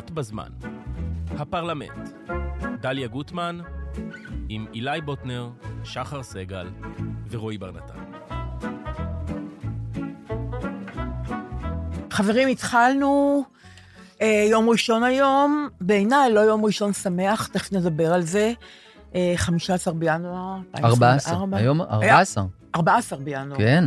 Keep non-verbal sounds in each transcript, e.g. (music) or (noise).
באות בזמן, הפרלמנט, דליה גוטמן, עם אילי בוטנר, שחר סגל ורועי בר נתן. חברים, התחלנו אה, יום ראשון היום, בעיניי לא יום ראשון שמח, תכף נדבר על זה. אה, 15 בינואר. 14, 2024. היום 14. 14 בינואר. כן,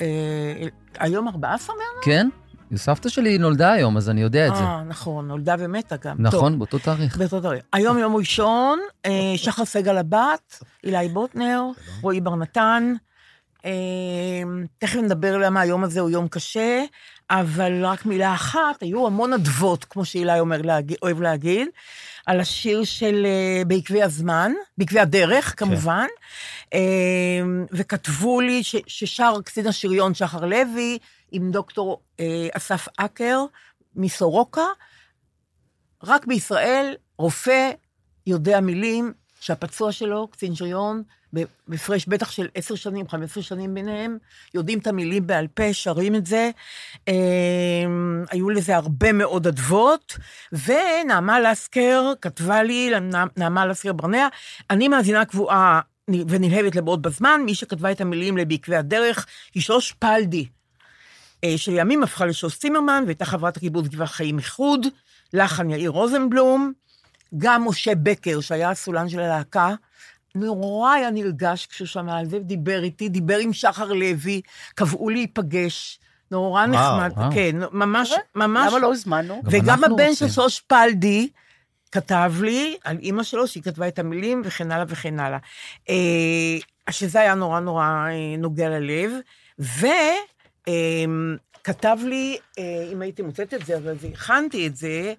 אה, היום 14 בינואר? כן. סבתא שלי נולדה היום, אז אני יודע את זה. אה, נכון, נולדה ומתה גם. נכון, באותו תאריך. באותו תאריך. היום יום ראשון, אה, שחר סגל הבת, אילי בוטנר, רועי בר נתן. אה, תכף נדבר למה היום הזה הוא יום קשה, אבל רק מילה אחת, היו המון אדוות, כמו שאילי אומר, להגיד, אוהב להגיד, על השיר של אה, בעקבי הזמן, בעקבי הדרך, כמובן, אה, וכתבו לי ש, ששר קצין השריון שחר לוי, עם דוקטור אה, אסף אקר מסורוקה, רק בישראל רופא יודע מילים שהפצוע שלו, קצין שריון, בהפרש בטח של עשר שנים, חמש עשרה שנים ביניהם, יודעים את המילים בעל פה, שרים את זה. אה, היו לזה הרבה מאוד אדוות, ונעמה לסקר כתבה לי, נעמה לסקר ברנע, אני מאזינה קבועה ונלהבת לבעוד בזמן, מי שכתבה את המילים לבעקבי הדרך היא שוש פלדי. אה, שלימים הפכה לשוס צימרמן, והייתה חברת הקיבוץ גבעה חיים איחוד, לחן יאיר רוזנבלום, גם משה בקר, שהיה הסולן של הלהקה, נורא היה נרגש כשהוא שמע על זה, דיבר איתי, דיבר עם שחר לוי, קבעו להיפגש, נורא נחמד, וואו. כן, ממש, ממש, למה לא הזמנו? וגם הבן של. שוש פלדי, כתב לי על אימא שלו, שהיא כתבה את המילים, וכן הלאה וכן הלאה. אה, שזה היה נורא נורא אה, נוגע ללב. וכתב לי, אה, אם הייתי מוצאת את זה, אבל הכנתי את זה,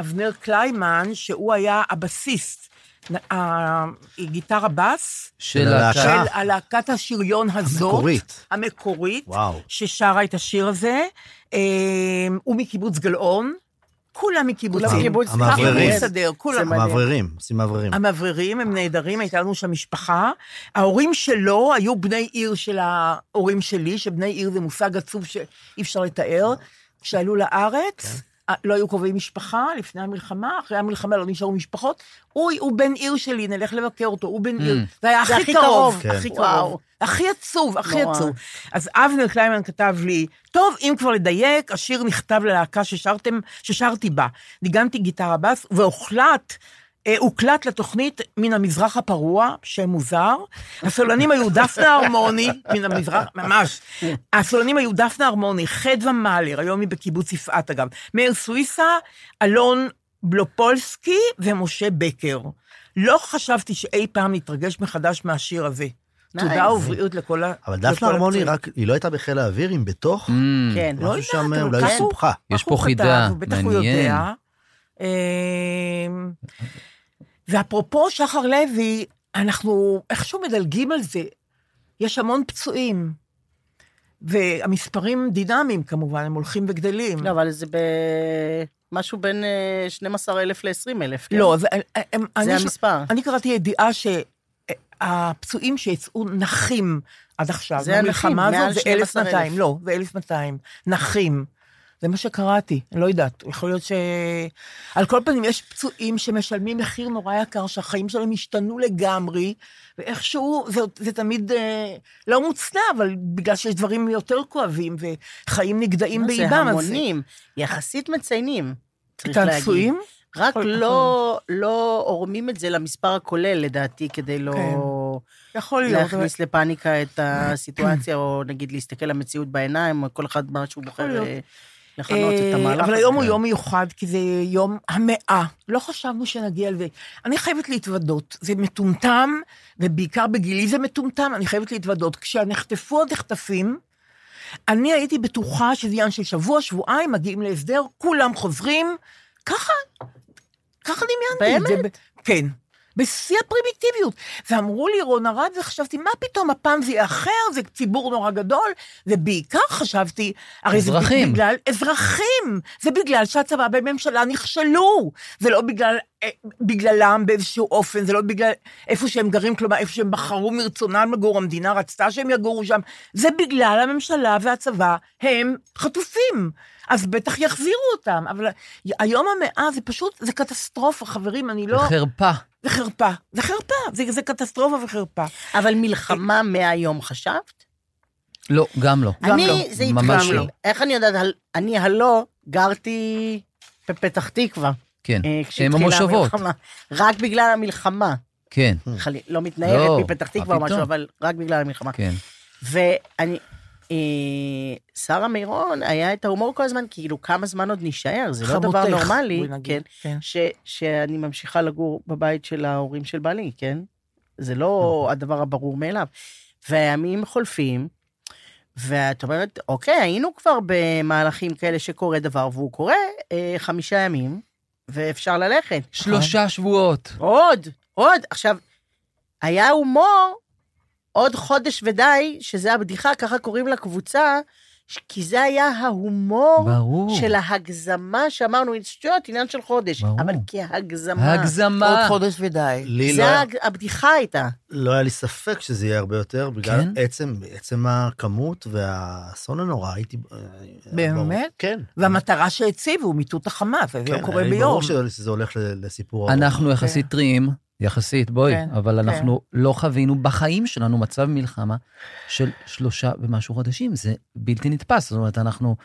אבנר קליימן, שהוא היה הבסיסט, גיטרה בס, של הלהקה. של הלהקת השריון הזאת. המקורית. המקורית. וואו. ששרה את השיר הזה. אה, הוא מקיבוץ גלאון, כולם מקיבוץ כולם גלאון. המאווררים. כולם. המאווררים, עושים מאווררים. המאווררים הם נהדרים, הייתה לנו שם משפחה. ההורים שלו היו בני עיר של ההורים שלי, שבני עיר זה מושג עצוב שאי אפשר לתאר. כשעלו לארץ, אה, לא היו קרובי משפחה לפני המלחמה, אחרי המלחמה לא נשארו משפחות. הוא, הוא בן עיר שלי, נלך לבקר אותו, הוא בן עיר. זה היה זה הכי קרוב, כן. הכי וואו. קרוב. הכי עצוב, הכי נורא. עצוב. אז אבנר קליימן כתב לי, טוב, אם כבר לדייק, השיר נכתב ללהקה ששרתם, ששרתי בה. ניגנתי גיטרה בס, והוחלט, אה, הוקלט לתוכנית מן המזרח הפרוע, שם מוזר. הסולנים היו דפנה הרמוני, מן המזרח, ממש. הסולנים היו דפנה הרמוני, חדווה מאלר, היום היא בקיבוץ יפעת אגב, מאיר סוויסה, אלון בלופולסקי ומשה בקר. לא חשבתי שאי פעם נתרגש מחדש מהשיר הזה. תודה ובריאות לכל ה... אבל דפנה הרמוני. רק, היא לא הייתה בחיל האוויר, היא בתוך? Mm, כן. לא שם יודעת, אבל אולי סופחה. יש פה חידה, כתב, בטח הוא מעניין. יודע. ואפרופו שחר לוי, אנחנו איכשהו מדלגים על זה. יש המון פצועים, והמספרים דינמיים כמובן, הם הולכים וגדלים. לא, אבל זה במשהו בין אה, 12,000 ל-20,000, כן? לא, זה, הם, זה אני, המספר. אני קראתי ידיעה שהפצועים שיצאו נחים עד עכשיו, זה הנכים, מעל הזאת, זה 12,000. 1,200, לא, זה 1,200, נחים. זה מה שקראתי, אני לא יודעת, יכול להיות ש... על כל פנים, יש פצועים שמשלמים מחיר נורא יקר, שהחיים שלהם השתנו לגמרי, ואיכשהו, זה, זה תמיד אה, לא מוצנע, אבל בגלל שיש דברים יותר כואבים, וחיים נגדעים זה באיבם, אז... המונים, יחסית מציינים, את צריך להגיד. הפצועים? רק לא, לא עורמים את זה למספר הכולל, לדעתי, כדי לא כן. יכול להיות. אבל- להכניס לפאניקה את (clears throat) הסיטואציה, או נגיד להסתכל למציאות בעיניים, כל אחד מה שהוא בוחר. אה, לכנות את אה, אבל. היום הוא יום מיוחד, כי זה יום המאה. לא חשבנו שנגיע לזה. אני חייבת להתוודות, זה מטומטם, ובעיקר בגילי זה מטומטם, אני חייבת להתוודות. כשנחטפו הנחטפים, אני הייתי בטוחה שזה עניין של שבוע, שבועיים, מגיעים להסדר, כולם חוזרים, ככה, ככה דמיינתי. באמת? כן. בשיא הפרימיטיביות. ואמרו לי רון ארד, וחשבתי, מה פתאום, הפעם זה יהיה אחר, זה ציבור נורא גדול, ובעיקר חשבתי, הרי אזרחים. זה בגלל אזרחים, זה בגלל שהצבא והממשלה נכשלו, זה לא בגלל, אה, בגללם באיזשהו אופן, זה לא בגלל איפה שהם גרים, כלומר, איפה שהם בחרו מרצונם לגור, המדינה רצתה שהם יגורו שם, זה בגלל הממשלה והצבא, הם חטופים. אז בטח יחזירו אותם, אבל היום המאה זה פשוט, זה קטסטרופה, חברים, אני לא... חרפה. זה חרפה, זה חרפה, זה, זה קטסטרופה וחרפה. אבל מלחמה מהיום חשבת? לא, גם לא. גם אני, לא. זה ממש לא. לי. איך אני יודעת, אני הלא גרתי בפתח תקווה. כן, אה, הם כשהתחילה המושבות. המלחמה. רק בגלל המלחמה. כן, חלי- לא מתנערת לא, מפתח תקווה או משהו? אבל רק בגלל המלחמה. כן. ואני, שרה מירון, היה את ההומור כל הזמן, כאילו, כמה זמן עוד נישאר, זה לא דבר נורמלי, כן, כן. ש, שאני ממשיכה לגור בבית של ההורים של בעלי, כן? זה לא הדבר הברור מאליו. והימים חולפים, ואת אומרת, אוקיי, היינו כבר במהלכים כאלה שקורה דבר, והוא קורה אה, חמישה ימים, ואפשר ללכת. שלושה שבועות. עוד, עוד. עכשיו, היה הומור עוד חודש ודי, שזה הבדיחה, ככה קוראים לקבוצה, כי זה היה ההומור ברור. של ההגזמה שאמרנו, שטויות, עניין של חודש. ברור. אבל כהגזמה. עוד הגזמה. חודש ודי. לי לא, זה היה- ההג- הבדיחה הייתה. לא היה לי ספק שזה יהיה הרבה יותר, בגלל כן? עצם, עצם הכמות והאסון הנורא, הייתי... אה, באמת? ברור. כן. והמטרה שהציבו, מיטוט החמאס, זה לא כן, קורה היה לי ביום. ברור שזה הולך לסיפור ארוך. אנחנו יחסית טריים, יחסית, בואי, כן, אבל כן. אנחנו לא חווינו בחיים שלנו מצב מלחמה של שלושה ומשהו חודשים, זה בלתי נתפס. זאת אומרת, אנחנו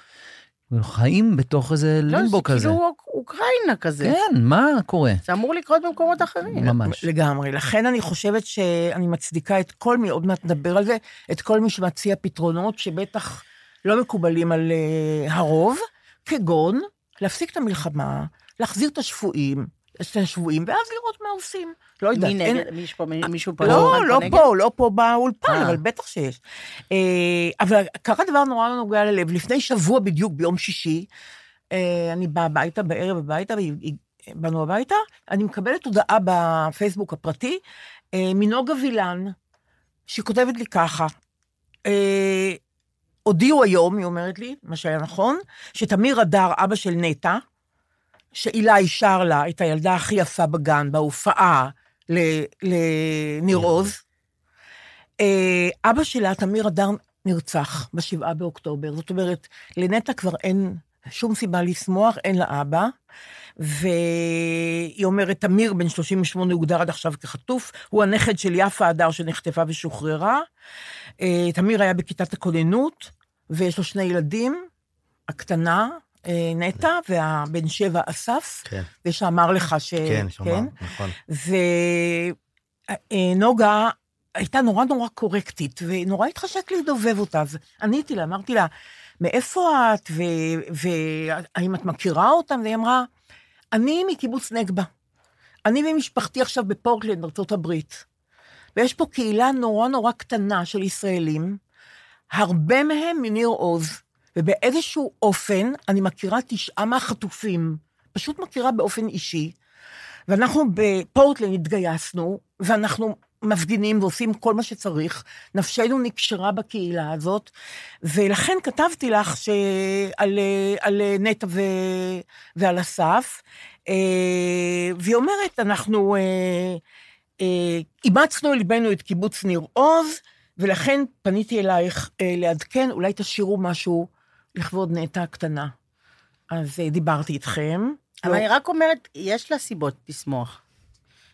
חיים בתוך איזה לא, זה לימבו כזה. כאילו אוק- אוקראינה כזה. כן, מה קורה? זה אמור לקרות במקומות אחרים. ממש. לגמרי. לכן אני חושבת שאני מצדיקה את כל מי, עוד מעט נדבר על זה, את כל מי שמציע פתרונות שבטח לא מקובלים על אה, הרוב, כגון להפסיק את המלחמה, להחזיר את השבויים, את השבויים, ואז לראות מה עושים. לא יודעת. מי אין- נגד? מי יש פה? מי- מישהו פה? לא, לא נגד? פה, לא פה באולפן, אה. אבל בטח שיש. אה, אבל קרה דבר נורא נוגע ללב. לפני שבוע בדיוק, ביום שישי, אה, אני באה הביתה, בערב הביתה, באנו הביתה, אני מקבלת הודעה בפייסבוק הפרטי אה, מנוגה וילן, שהיא כותבת לי ככה, אה, הודיעו היום, היא אומרת לי, מה שהיה נכון, שתמיר אדר, אבא של נטע, שאילי שר לה את הילדה הכי יפה בגן, בהופעה לניר עוז, אה, אבא שלה, תמיר אדר, נרצח בשבעה באוקטובר. זאת אומרת, לנטע כבר אין שום סיבה לשמוח, אין לה אבא. והיא אומרת, תמיר, בן 38, הוגדר עד עכשיו כחטוף, הוא הנכד של יפה הדר שנחטפה ושוחררה. אה, תמיר היה בכיתת הכוננות, ויש לו שני ילדים, הקטנה, נטע, והבן שבע, אסף, כן, ושאמר לך ש... כן, שמע, נכון. ונוגה הייתה נורא נורא קורקטית, ונורא התחשק לי לדובב אותה. אז עניתי לה, אמרתי לה, מאיפה את, ו- והאם את מכירה אותם? והיא אמרה, אני מקיבוץ נגבה. אני ומשפחתי עכשיו בפורטלנד, בארצות הברית. ויש פה קהילה נורא נורא קטנה של ישראלים, הרבה מהם מניר עוז, ובאיזשהו אופן אני מכירה תשעה מהחטופים, פשוט מכירה באופן אישי, ואנחנו בפורטלנד התגייסנו, ואנחנו מפגינים ועושים כל מה שצריך. נפשנו נקשרה בקהילה הזאת, ולכן כתבתי לך ש... על, נטע ו... ועל אסף, אה, והיא אומרת, אנחנו אה, אה, אימצנו ליבנו את קיבוץ ניר עוז, ולכן פניתי אלייך אה, לעדכן, אולי תשאירו משהו לכבוד נטע הקטנה. אז אה, דיברתי איתכם. אבל לא- אני רק אומרת, יש לה סיבות לשמוח.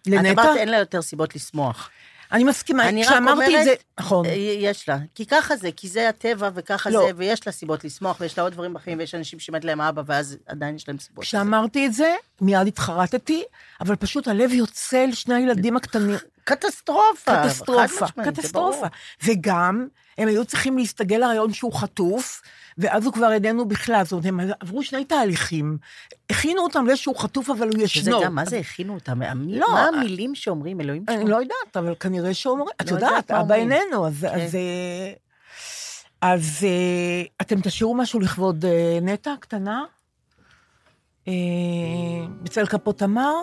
את לנטע? אמרת, אין לה יותר סיבות לשמוח. אני מסכימה, אני רק כשאמרתי את אומרת, זה, נכון. אה, יש לה. כי ככה זה, כי זה הטבע וככה לא. זה, ויש לה סיבות לשמוח, ויש לה עוד דברים בחיים, ויש אנשים שמת להם אבא, ואז עדיין יש להם סיבות. כשאמרתי את זה, מיד התחרטתי, אבל פשוט הלב יוצא לשני הילדים הקטנים. קטסטרופה. קטסטרופה, קטסטרופה. וגם, הם היו צריכים להסתגל לרעיון שהוא חטוף, ואז הוא כבר איננו בכלל. זאת אומרת, הם עברו שני תהליכים. הכינו אותם לזה שהוא חטוף, אבל הוא שזה ישנו. גם, מה זה הכינו אותם? לא, מה אה, המילים שאומרים, אלוהים אני שלנו? לא יודעת, אבל כנראה שאומרים, את לא יודעת אבא. איננו, אז... אז, אה, אה, אתם תשאירו משהו לכבוד נטע הקטנה? בצל כפות תמר?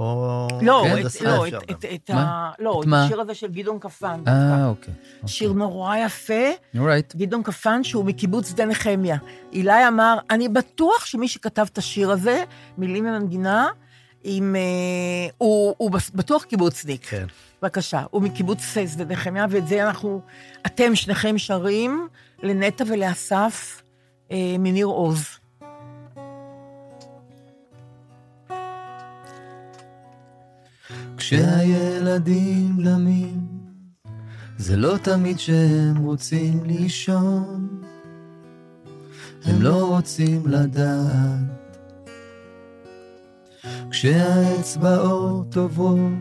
או... לא, כן, את- לא, את-. את- את? ה- לא, את את? השיר הזה של גדעון קפן. אה, אוקיי. שיר נורא יפה, אורייט. גדעון קפן, שהוא מקיבוץ שדה נחמיה. אילי אמר, אני בטוח שמי שכתב את השיר הזה, מילים ומנגינה, עם, אה, הוא, הוא בטוח קיבוצניק. כן. בבקשה, הוא מקיבוץ שדה נחמיה, ואת זה אנחנו, אתם שניכם שרים לנטע ולאסף אה, מניר עוז. כשהילדים דמים, זה לא תמיד שהם רוצים לישון, הם לא רוצים לדעת. כשהאצבעות עוברות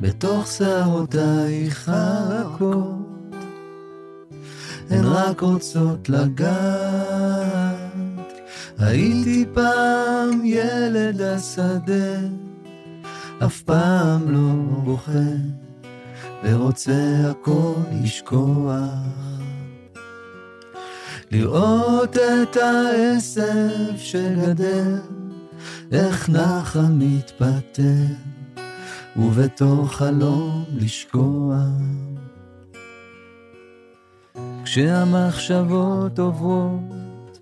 בתוך שערותייך הרכות, הן רק רוצות לגעת. הייתי פעם ילד השדה, אף פעם לא בוכה, ורוצה הכל לשכוח. לראות את העשב שגדל, איך נחל מתפטר, ובתוך חלום לשקוע. כשהמחשבות עוברות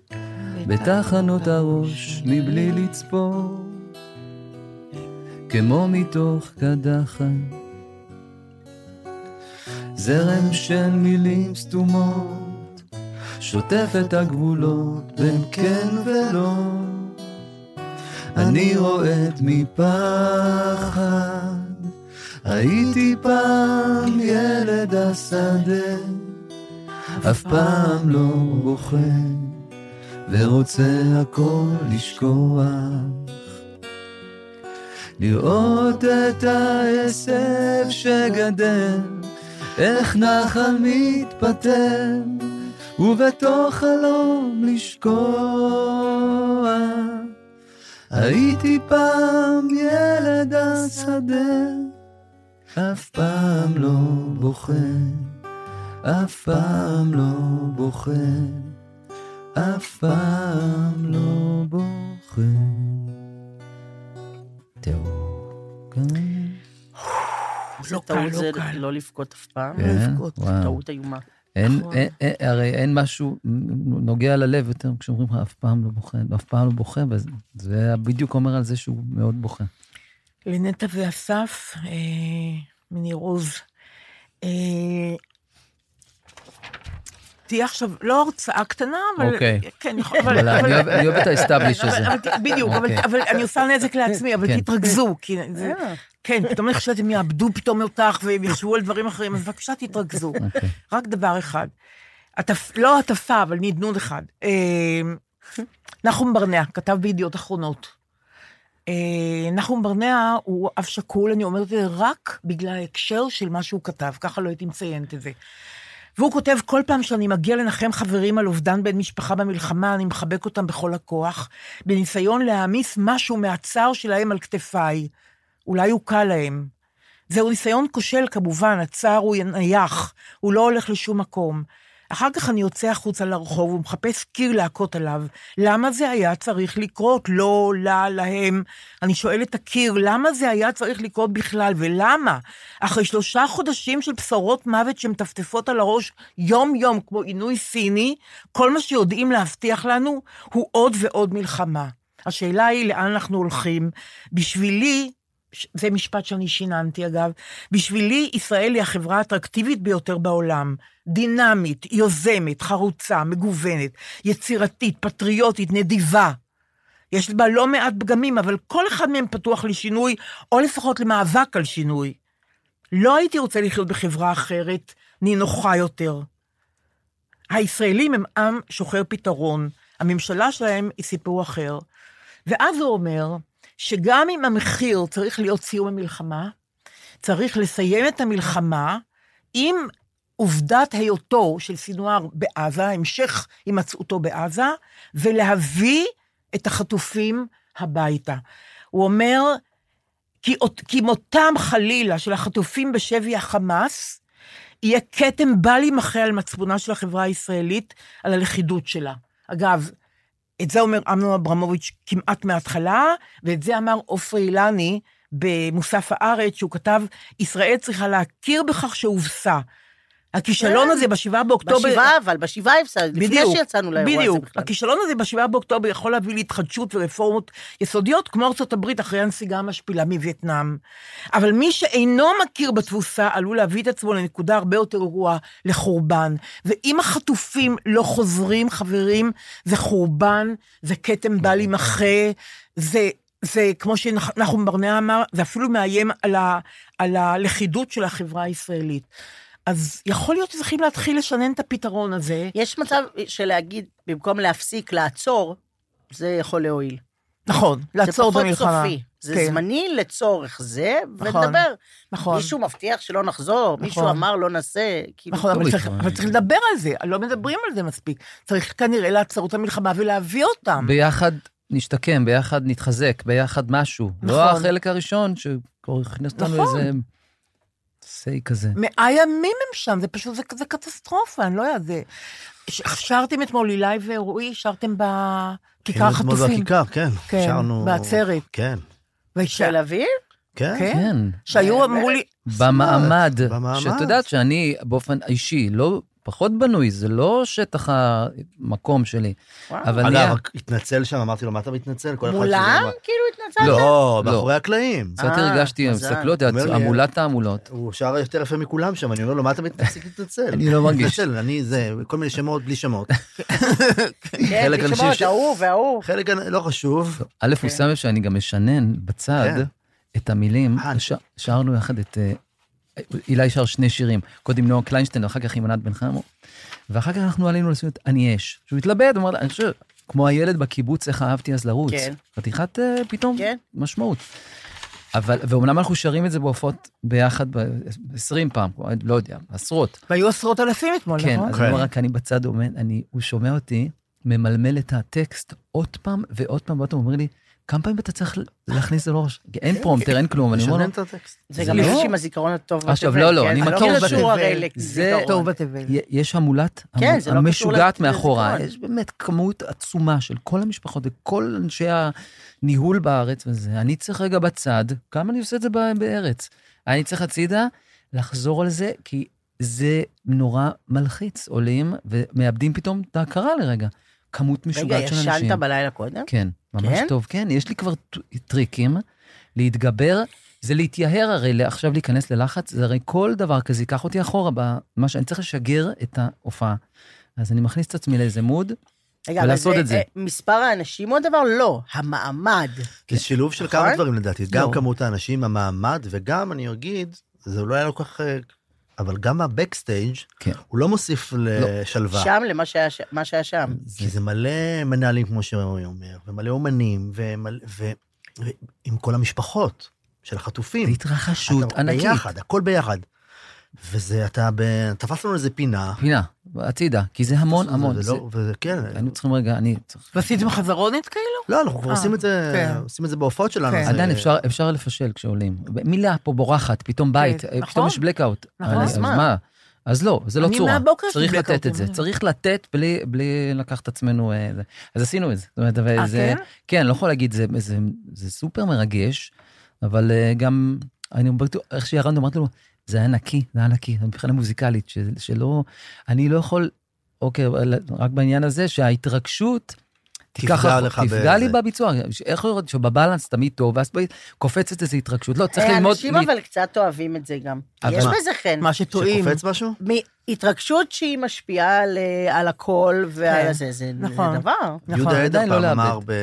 בתחנות הראש מבלי לצפות, כמו מתוך קדחת. זרם של מילים סתומות, שוטף את הגבולות בין כן ולא. אני רועד מפחד, הייתי פעם ילד השדה, אף פעם לא בוכה, ורוצה הכל לשכוח. לראות את העשב שגדל, איך נחל מתפטר, ובתוך חלום לשקוע. הייתי פעם ילד השדה, אף פעם לא בוכה, אף פעם לא בוכה, אף פעם לא בוכה. לא קל, טעות לא זה קל. לא לבכות אף פעם. כן, לבכות. וואו. טעות איומה. אין, נכון. אין, אין, הרי אין משהו נוגע ללב יותר כשאומרים לך אף פעם לא בוכה, אף פעם לא בוכה, וזה בדיוק אומר על זה שהוא מאוד בוכה. לנטע ואסף אה, מניר עוז. אה, תהיה עכשיו, לא הרצאה קטנה, אבל... אוקיי. כן, יכול- אבל אני אוהב- את האסטאבליש הזה. בדיוק, אבל- אוקיי. אבל אני עושה נזק לעצמי, אבל כן. תתרכזו, כי זה... אה, כן, פתאום אני חושבת שהם יאבדו פתאום אותך והם יחשבו על דברים אחרים, אז בבקשה תתרכזו. אוקיי. רק דבר אחד. לא הטפה, אבל נדנוד אחד. אה, נחום ברנע, כתב בידיעות אחרונות. אה, נחום ברנע הוא אב שכול, אני אומרת את זה רק בגלל ההקשר של מה שהוא כתב, ככה לא הייתי מציינת את זה. והוא כותב, כל פעם שאני מגיע לנחם חברים על אובדן בן משפחה במלחמה, אני מחבק אותם בכל הכוח, בניסיון להעמיס משהו מהצער שלהם על כתפיי. אולי הוא קל להם. זהו ניסיון כושל כמובן, הצער הוא נייח, הוא לא הולך לשום מקום. אחר כך אני יוצא החוצה לרחוב ומחפש קיר להכות עליו. למה זה היה צריך לקרות? לא, לה, להם. אני שואל את הקיר, למה זה היה צריך לקרות בכלל, ולמה? אחרי שלושה חודשים של בשורות מוות שמטפטפות על הראש יום-יום כמו עינוי סיני, כל מה שיודעים להבטיח לנו הוא עוד ועוד מלחמה. השאלה היא לאן אנחנו הולכים. בשבילי, זה משפט שאני שיננתי אגב, בשבילי ישראל היא החברה האטרקטיבית ביותר בעולם. דינמית, יוזמת, חרוצה, מגוונת, יצירתית, פטריוטית, נדיבה. יש בה לא מעט פגמים, אבל כל אחד מהם פתוח לשינוי, או לפחות למאבק על שינוי. לא הייתי רוצה לחיות בחברה אחרת, נינוחה יותר. הישראלים הם עם שוחר פתרון, הממשלה שלהם היא סיפור אחר. ואז הוא אומר שגם אם המחיר צריך להיות סיום המלחמה, צריך לסיים את המלחמה עם עובדת היותו של סינואר בעזה, המשך הימצאותו בעזה, ולהביא את החטופים הביתה. הוא אומר, כי, כי מותם חלילה של החטופים בשבי החמאס, יהיה כתם בל יימחה על מצפונה של החברה הישראלית, על הלכידות שלה. אגב, את זה אומר אמנון אברמוביץ' כמעט מההתחלה, ואת זה אמר עופרי אילני במוסף הארץ, שהוא כתב, ישראל צריכה להכיר בכך שהובסה. הכישלון כן. הזה בשבעה באוקטובר... בשבעה, אבל בשבעה הפסד, לפני בדיוק, שיצאנו לאירוע הזה בדיוק. בכלל. הכישלון הזה בשבעה באוקטובר יכול להביא להתחדשות ורפורמות יסודיות, כמו ארצות הברית אחרי הנסיגה המשפילה מווייטנאם. אבל מי שאינו מכיר בתבוסה עלול להביא את עצמו לנקודה הרבה יותר גרועה, לחורבן. ואם החטופים לא חוזרים, חברים, זה חורבן, זה כתם בל יימחה, זה... זה, כמו שנחום ברנע אמר, זה אפילו מאיים על, ה, על הלכידות של החברה הישראלית. אז יכול להיות שצריכים להתחיל לשנן את הפתרון הזה. יש מצב של להגיד, במקום להפסיק, לעצור, זה יכול להועיל. נכון, לעצור זה במלחמה. פחות סופי. זה כן. זמני לצורך זה, נכון, ונדבר. נכון. מישהו מבטיח שלא נחזור, מישהו נכון. אמר לא נעשה, כאילו... נכון, אבל צריך, אבל צריך לדבר על זה, לא מדברים על זה מספיק. צריך כנראה לעצור את המלחמה ולהביא אותם. ביחד נשתקם, ביחד נתחזק, ביחד משהו. לא נכון. החלק הראשון שהכניס אותנו נכון. סיי כזה. מאה ימים הם שם, זה פשוט, זה, זה קטסטרופה, אני לא יודעת, זה... ש- שרתם אתמול, אילי ורועי, שרתם בכיכר אתמול החטופים. בכיכר, כן. כן, שרנו... בעצרת. כן. וש- תל אביב? כן. כן? כן. שהיו אמרו לי, במעמד, במעמד. שאת יודעת שאני באופן אישי לא פחות בנוי, זה לא שטח המקום שלי. וואו. אבל אגב, התנצל שם, אמרתי לו, מה אתה מתנצל? כל אחד מולם? כאילו התנצלת? לא. לא. מאחורי הקלעים. קצת אה, הרגשתי. מסתכלות, המולת תעמולות. הוא שר יותר יפה מכולם שם, אני אומר לו, מה אתה להתנצל? (laughs) אני לא מרגיש. מתנצל, אני זה, כל מיני שמות בלי שמות. (laughs) כן, בלי שמות, ההוא וההוא. חלק לא חשוב. א', הוא שם לב שאני גם משנן בצד כן. את המילים. אה, שרנו יחד את... אילי שר שני שירים, קודם נועה קליינשטיין, ואחר כך עם ענת בן חמו. ואחר כך אנחנו עלינו את אני אש. שהוא התלבט, הוא אמר, אני חושב, כמו הילד בקיבוץ, איך אהבתי אז לרוץ. כן. חתיכת אה, פתאום כן. משמעות. אבל, ואומנם אנחנו שרים את זה בהופעות ביחד ב- 20 פעם, לא יודע, עשרות. והיו עשרות אלפים אתמול, כן, נכון? אז אני אומר רק, אני בצד עומד, אני, הוא שומע אותי, ממלמל את הטקסט עוד פעם ועוד פעם ועוד פעם, הוא אומר לי, כמה פעמים אתה צריך להכניס את זה לראש? אין פרומטר, אין כלום, אני אומר לו. זה גם לא- מישהו עם הזיכרון הטוב בתבל. עכשיו, לא, לא, כן? אני זה מכיר לא את זה. הרי לזיכרון. טוב בתבל. יש המולת כן, לא המשוגעת. מאחורה, יש באמת כמות עצומה של כל המשפחות וכל אנשי הניהול בארץ וזה. אני צריך רגע בצד, כמה אני עושה את זה בארץ. אני צריך הצידה לחזור על זה, כי זה נורא מלחיץ. עולים ומאבדים פתאום את ההכרה לרגע. כמות רגע, משוגעת של אנשים. ישנת בלילה קודם? כן, ממש כן? טוב. כן, יש לי כבר טריקים להתגבר. זה להתייהר הרי, עכשיו להיכנס ללחץ, זה הרי כל דבר כזה ייקח אותי אחורה, במה שאני צריך לשגר את ההופעה. אז אני מכניס את עצמי לאיזה מוד, רגע, אבל ולעשות את זה. אה, מספר האנשים הוא הדבר? לא, המעמד. זה שילוב של נכון? כמה דברים לדעתי, גם לא. כמות האנשים, המעמד, וגם, אני אגיד, זה לא היה לו כל כך... אבל גם הבקסטייג', כן. הוא לא מוסיף לשלווה. שם למה שהיה ש- מה שהיה שם. כי זה מלא מנהלים, כמו שרועי אומר, ומלא אומנים, ומלא- ו- ועם כל המשפחות של החטופים. והתרחשות אתה- ענקית. ביחד, הכל ביחד. וזה, אתה ב- תפס לנו איזה פינה. פינה, הצידה, כי זה המון המון. וזה זה- לא- וזה כן. היינו צריכים רגע, אני צריך... ועשיתם חזרונת כאילו? לא, אנחנו כבר אה, עושים את זה, כן. עושים את זה בהופעות שלנו. כן. עדיין אפשר, אפשר לפשל כשעולים. מילה פה בורחת, פתאום בית, כן, פתאום נכון. יש blackout. נכון. אני- אז מה? אז לא, זה לא אני צורה. מהבוקר יש לי צריך לתת את זה, צריך לתת בלי, בלי לקחת את עצמנו... אה, זה. אז עשינו את זה. זאת אומרת, אבל אה, זה... כן? כן, לא יכול להגיד, זה, זה, זה סופר מרגש, אבל אה, גם, אני איך שירדנו, אמרתי לו, זה היה נקי, זה היה נקי, מבחינה מוזיקלית, של, שלא, אני לא יכול, אוקיי, רק בעניין הזה, שההתרגשות, תיקח, תפגע לך תפגע לי. בביצוע, איך לראות שבבלנס תמיד טוב, ואז קופצת איזו התרגשות, לא, צריך אה, ללמוד, אנשים אבל קצת אוהבים את זה גם. יש מה? בזה חן. מה שטועים. שקופץ משהו? התרגשות שהיא משפיעה על, אה, על הכל ועל כן. זה, זה נכון. דבר. נכון, יהודה עדר לא פעם. אמר ב...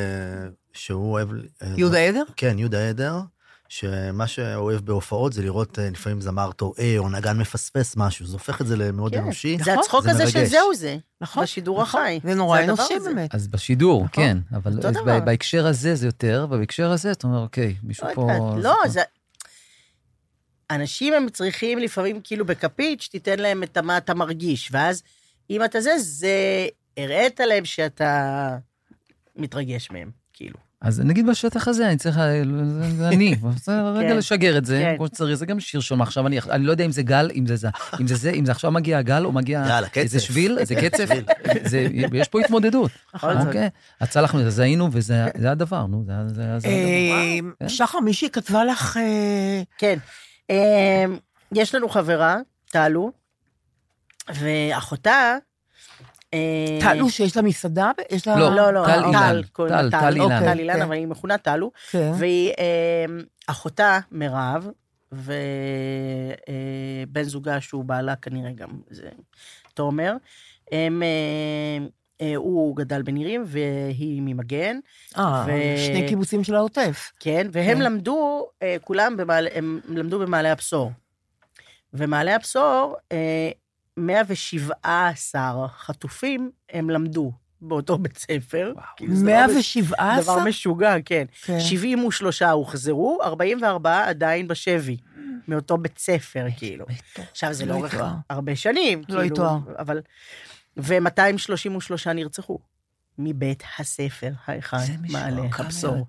שהוא אוהב... יהודה עדר? כן, יהודה עדר, שמה שאוהב בהופעות זה לראות אה, לפעמים זמר טועה או נגן מפספס משהו, זה הופך את זה למאוד כן. אנושי. זה הצחוק זה הזה של. זהו זה. נכון. בשידור החי. זה נורא אנושי. באמת. אז בשידור, נכון. כן, אבל אותו אז בהקשר הזה זה יותר, ובהקשר הזה אתה אומר, אוקיי, מישהו לא פה... יודעת, לא, זה... אנשים הם צריכים לפעמים כאילו בכפית, שתיתן להם את מה אתה מרגיש, ואז אם אתה זה, זה הראית להם שאתה מתרגש מהם, כאילו. אז נגיד בשטח הזה, אני צריך, זה- זה אני, (laughs) זה רגע כן. לשגר את זה, כן. כמו שצריך, זה גם שיר שם עכשיו, אני אני לא יודע אם זה גל, אם זה זה, אם זה זה, אם זה עכשיו מגיע הגל או מגיע. איזה שביל, איזה (laughs) קצב, זה- יש פה התמודדות. (laughs) אוקיי? אז צלחנו את זה, אז היינו, וזה זה הדבר, נו, זה זה- זה הדבר. כן. שחר, מישהי כתבה לך... אה, כן. אמ, יש לנו חברה, טלו, ואחותה... אה, טלו שיש לה מסעדה? יש לה... לא, לא, לא, טל טל, אילן. טל, טל אילן. טל אילן. אבל היא מכונה טלו. כן. והיא, אמ, אחותה, מירב, ובן זוגה, שהוא בעלה כנראה גם, זה תומר, הם, אה, אה, הוא גדל בנירים והיא ממגן, אה, ו- שני קיבוצים של העוטף. כן, והם כן. למדו, אה, כולם, במעלה, הם למדו במעלה הבשור. ומעלה הבשור, אה, 117 חטופים הם למדו באותו בית ספר. כאילו, זה דבר מש- 117? דבר משוגע, כן. כן. 73 הוחזרו, 44 עדיין בשבי, מאותו בית ספר, כאילו. עכשיו, זה לא יתואר. הרבה שנים, לא כאילו, יתואר. אבל... ו-233 נרצחו מבית הספר האחד זה משוגע מעלה. הבשור.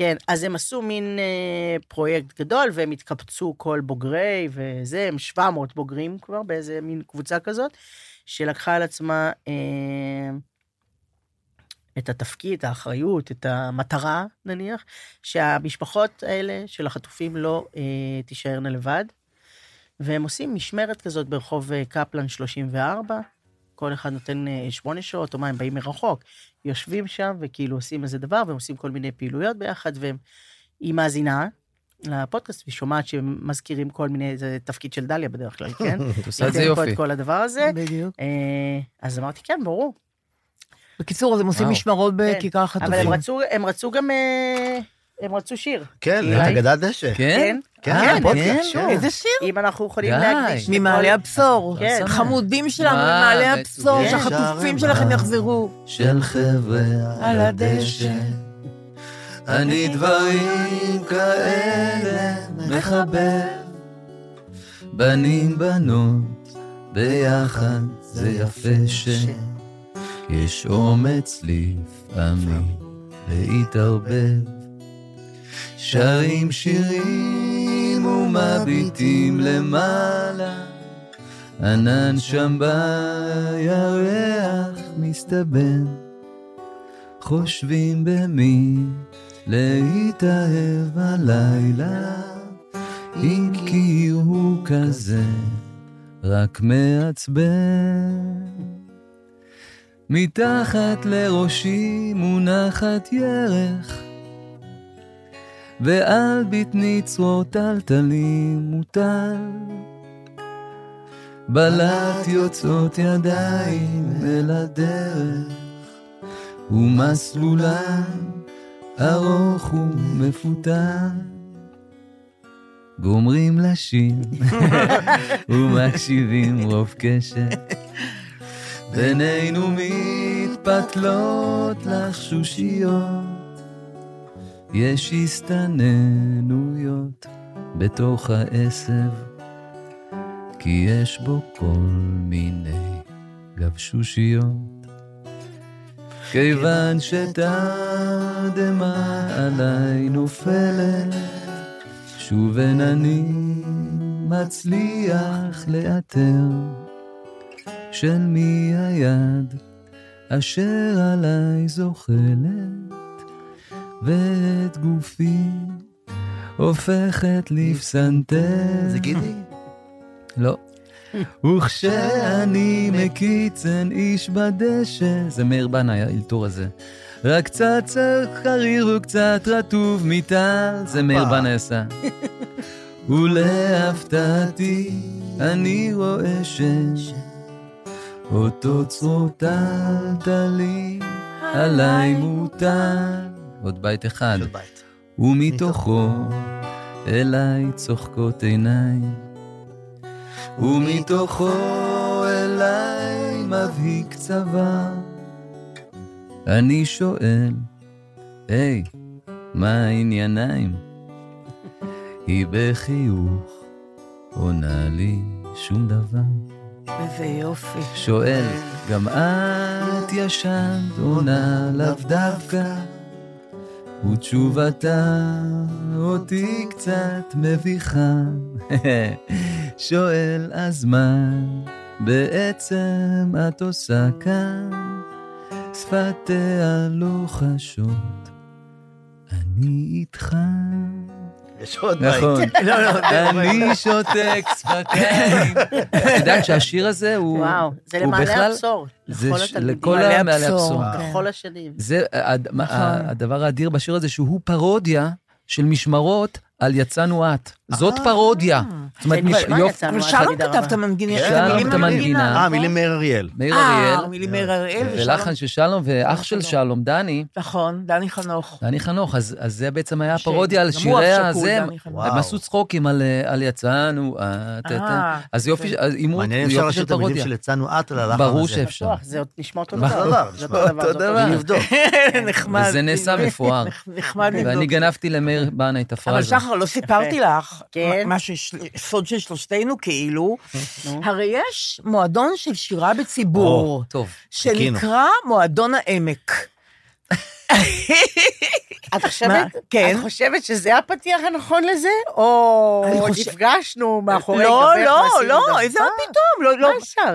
כן, אז הם עשו מין אה, פרויקט גדול, והם התקבצו כל בוגרי, וזה, הם 700 בוגרים כבר באיזה מין קבוצה כזאת, שלקחה על עצמה אה, את התפקיד, את האחריות, את המטרה, נניח, שהמשפחות האלה של החטופים לא אה, תישארנה לבד, והם עושים משמרת כזאת ברחוב אה, קפלן 34, כל אחד נותן אה, שמונה שעות, או מה, הם באים מרחוק, יושבים שם וכאילו עושים איזה דבר, והם עושים כל מיני פעילויות ביחד, והיא מאזינה לפודקאסט, והיא שומעת שהם מזכירים כל מיני, זה תפקיד של דליה בדרך כלל, כן? (laughs) את עושה את זה יופי. את כל הדבר הזה. בדיוק. אה, אז אמרתי, כן, ברור. בקיצור, אז הם עושים. משמרות כן. בכיכר החטופים. אבל הם רצו, גם, אה, הם רצו שיר. כן? את אגדת דשא. כן? כן, אה, כן? כן. איזה שיר? אם אנחנו יכולים די. להקדיש... ממעלה הבשור. כן. חמודים שלנו ממעלה. הבשור. שהחטופים שלכם יחזרו. של חבר'ה על הדשא. אני דברים כאלה מחבר. בנים בנות ביחד זה יפה שיש אומץ לפעמים להתערבב. שרים שירים ומביטים למעלה, ענן שם בירח מסתבן. חושבים במי להתאהב הלילה, אם כי הוא כזה רק מעצבן. מתחת לראשי מונחת ירך, ועל בטני צרור טלטלים מוטל. בלט יוצאות ידיים אל הדרך, ומסלולן ארוך ומפותן. גומרים לשיר (laughs) ומקשיבים רוב קשת. בינינו מתפתלות לחשושיות, יש הסתננויות בתוך העשב, כי יש בו כל מיני גבשושיות. כיוון שתדהמה עליי נופלת, שוב אין אני מצליח לאתר של מי היד אשר עליי זוחלת, ואת גופי הופכת לפסנתר. זה גידי? לא. וכשאני מקיצן איש בדשא, זה מאיר בנאי, האלתור הזה. רק קצת חריר וקצת רטוב מטל, זה מאיר בנאי עשה. ולהפתעתי אני רואה שאותו צרוטלטלי עליי מוטל. עוד בית אחד. בית. ומתוכו אליי צוחקות עיניים, ומתוכו אליי מבהיק צבא. אני שואל, היי, מה הענייניים? היא בחיוך עונה לי שום דבר. איזה יופי. שואל, גם את ישנת עונה לאו דווקא, ותשובתה אותי קצת מביכה. (laughs) שואל, אז מה בעצם את עושה כאן? שפתיה לוחשות, אני איתך. יש עוד בית. נכון. (laughs) לא, לא, זה אני שותק שפתיים. (laughs) את יודעת שהשיר הזה הוא... וואו, זה למעלה הבשור. לכל התלמידים. לכל מעלה המעלה הבשור. הבשור. בכל השנים. זה נכון. הדבר האדיר בשיר הזה, שהוא פרודיה של משמרות על יצאנו את. זאת אה. פרודיה. זאת אומרת, יופי, אבל שלום כתב. את המנגינה. כן, שלום את המנגינה. אה, מילים מאיר אריאל. מאיר אה, אריאל, מילים מאיר אריאל. ולחן של שלום, ואח של שלום. דני, נכון, דני חנוך. דני חנוך, אז אז זה בעצם היה פרודיה על שירי הזה. הם עשו צחוקים על אה, על יצאנו, אה, אה, אז יופי, יפה. אז אימות, מעניין אם אפשר לשיר של את המילים. של יצאנו את על הלחן הזה. ברור שאפשר. זה עוד נשמע אותו? דבר. זה אותו דבר. אבדוק. (laughs) נחמד. וזה נעשה מפואר. (laughs) נחמד לבדוק. ואני גנבתי למאיר בנאי את אבל הפרזה. שחר, לא סיפרתי לך, כן. מה שש- סוד של שלושתנו כאילו. הרי יש מועדון של שירה בציבור. שנקרא מועדון העמק. (laughs) את חושבת? כן. את חושבת שזה הפתיח הנכון לזה? או נפגשנו מאחורי לא, גבך לא, לא, דבר? איזה מה פתאום, לא, לא?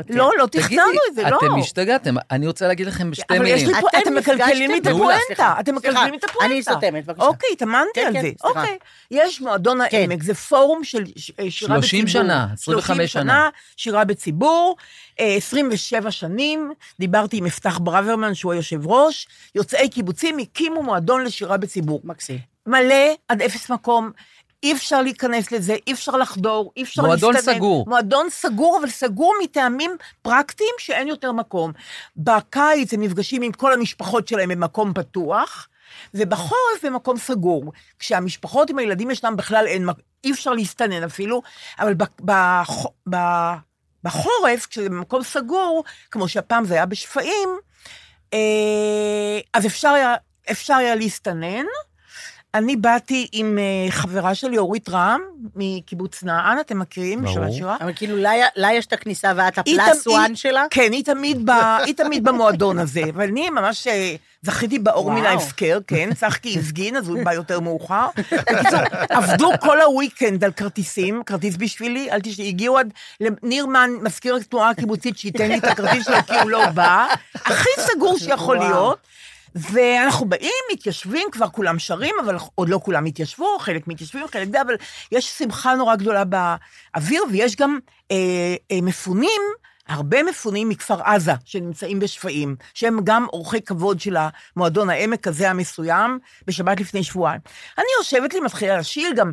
לא, לא תכננו את זה, לא. אתם השתגעתם, אני רוצה להגיד לכם בשתי אבל יש מילים. לי פה, אתם מקלקלים לי את הפואנטה, אתם מקלקלים לי את הפואנטה. אני סותמת, בבקשה. אוקיי, התאמנתי כן, על כן, זה. אוקיי. יש מועדון כן. העמק, זה פורום של אה, שירה בציבור. 30 שנה, 25 30 שנה. שירה בציבור, 27 שנים, דיברתי עם יפתח ברוורמן, שהוא היושב ראש, יוצאי קיבוצים הקימו מועדון לשירה בציבור. מקסים. מלא עד אפס מקום. אי אפשר להיכנס לזה, אי אפשר לחדור, אי אפשר מועדון להסתנן. סגור. מועדון סגור, אבל סגור מטעמים פרקטיים שאין יותר מקום. בקיץ הם נפגשים עם כל המשפחות שלהם במקום פתוח, ובחורף במקום סגור. כשהמשפחות עם הילדים ישנם בכלל אין, אי אפשר להסתנן אפילו, אבל ב, בח, ב, בחורף, כשזה במקום סגור, כמו שהפעם זה היה בשפיים, אה, אז אפשר היה, אפשר היה להסתנן. אני באתי עם אה, חברה שלי, אורית רם, מקיבוץ נען, אתם מכירים? ברור. אבל כאילו, לה יש את הכניסה ואת הפלאס וואן שלה? כן, היא תמיד, ב, (laughs) היא תמיד במועדון הזה, אבל אני ממש אה, זכיתי באור מן. ההפקר, כן, צחקי הפגין, אז הוא בא יותר מאוחר. בקיצור, עבדו כל הוויקנד על כרטיסים, כרטיס בשבילי, אל תשאי, הגיעו עד לנירמן, מזכיר התנועה הקיבוצית, שייתן לי את הכרטיס שלו, כי הוא לא בא, הכי סגור שיכול. להיות. ואנחנו באים, מתיישבים, כבר כולם שרים, אבל עוד לא כולם התיישבו, חלק מתיישבים, חלק זה, אבל יש שמחה נורא גדולה באוויר, ויש גם אה, אה, מפונים, הרבה מפונים מכפר עזה, שנמצאים בשפיים, שהם גם אורחי כבוד של המועדון העמק הזה המסוים, בשבת לפני שבועיים. אני יושבת לי, מתחילה לשיר, גם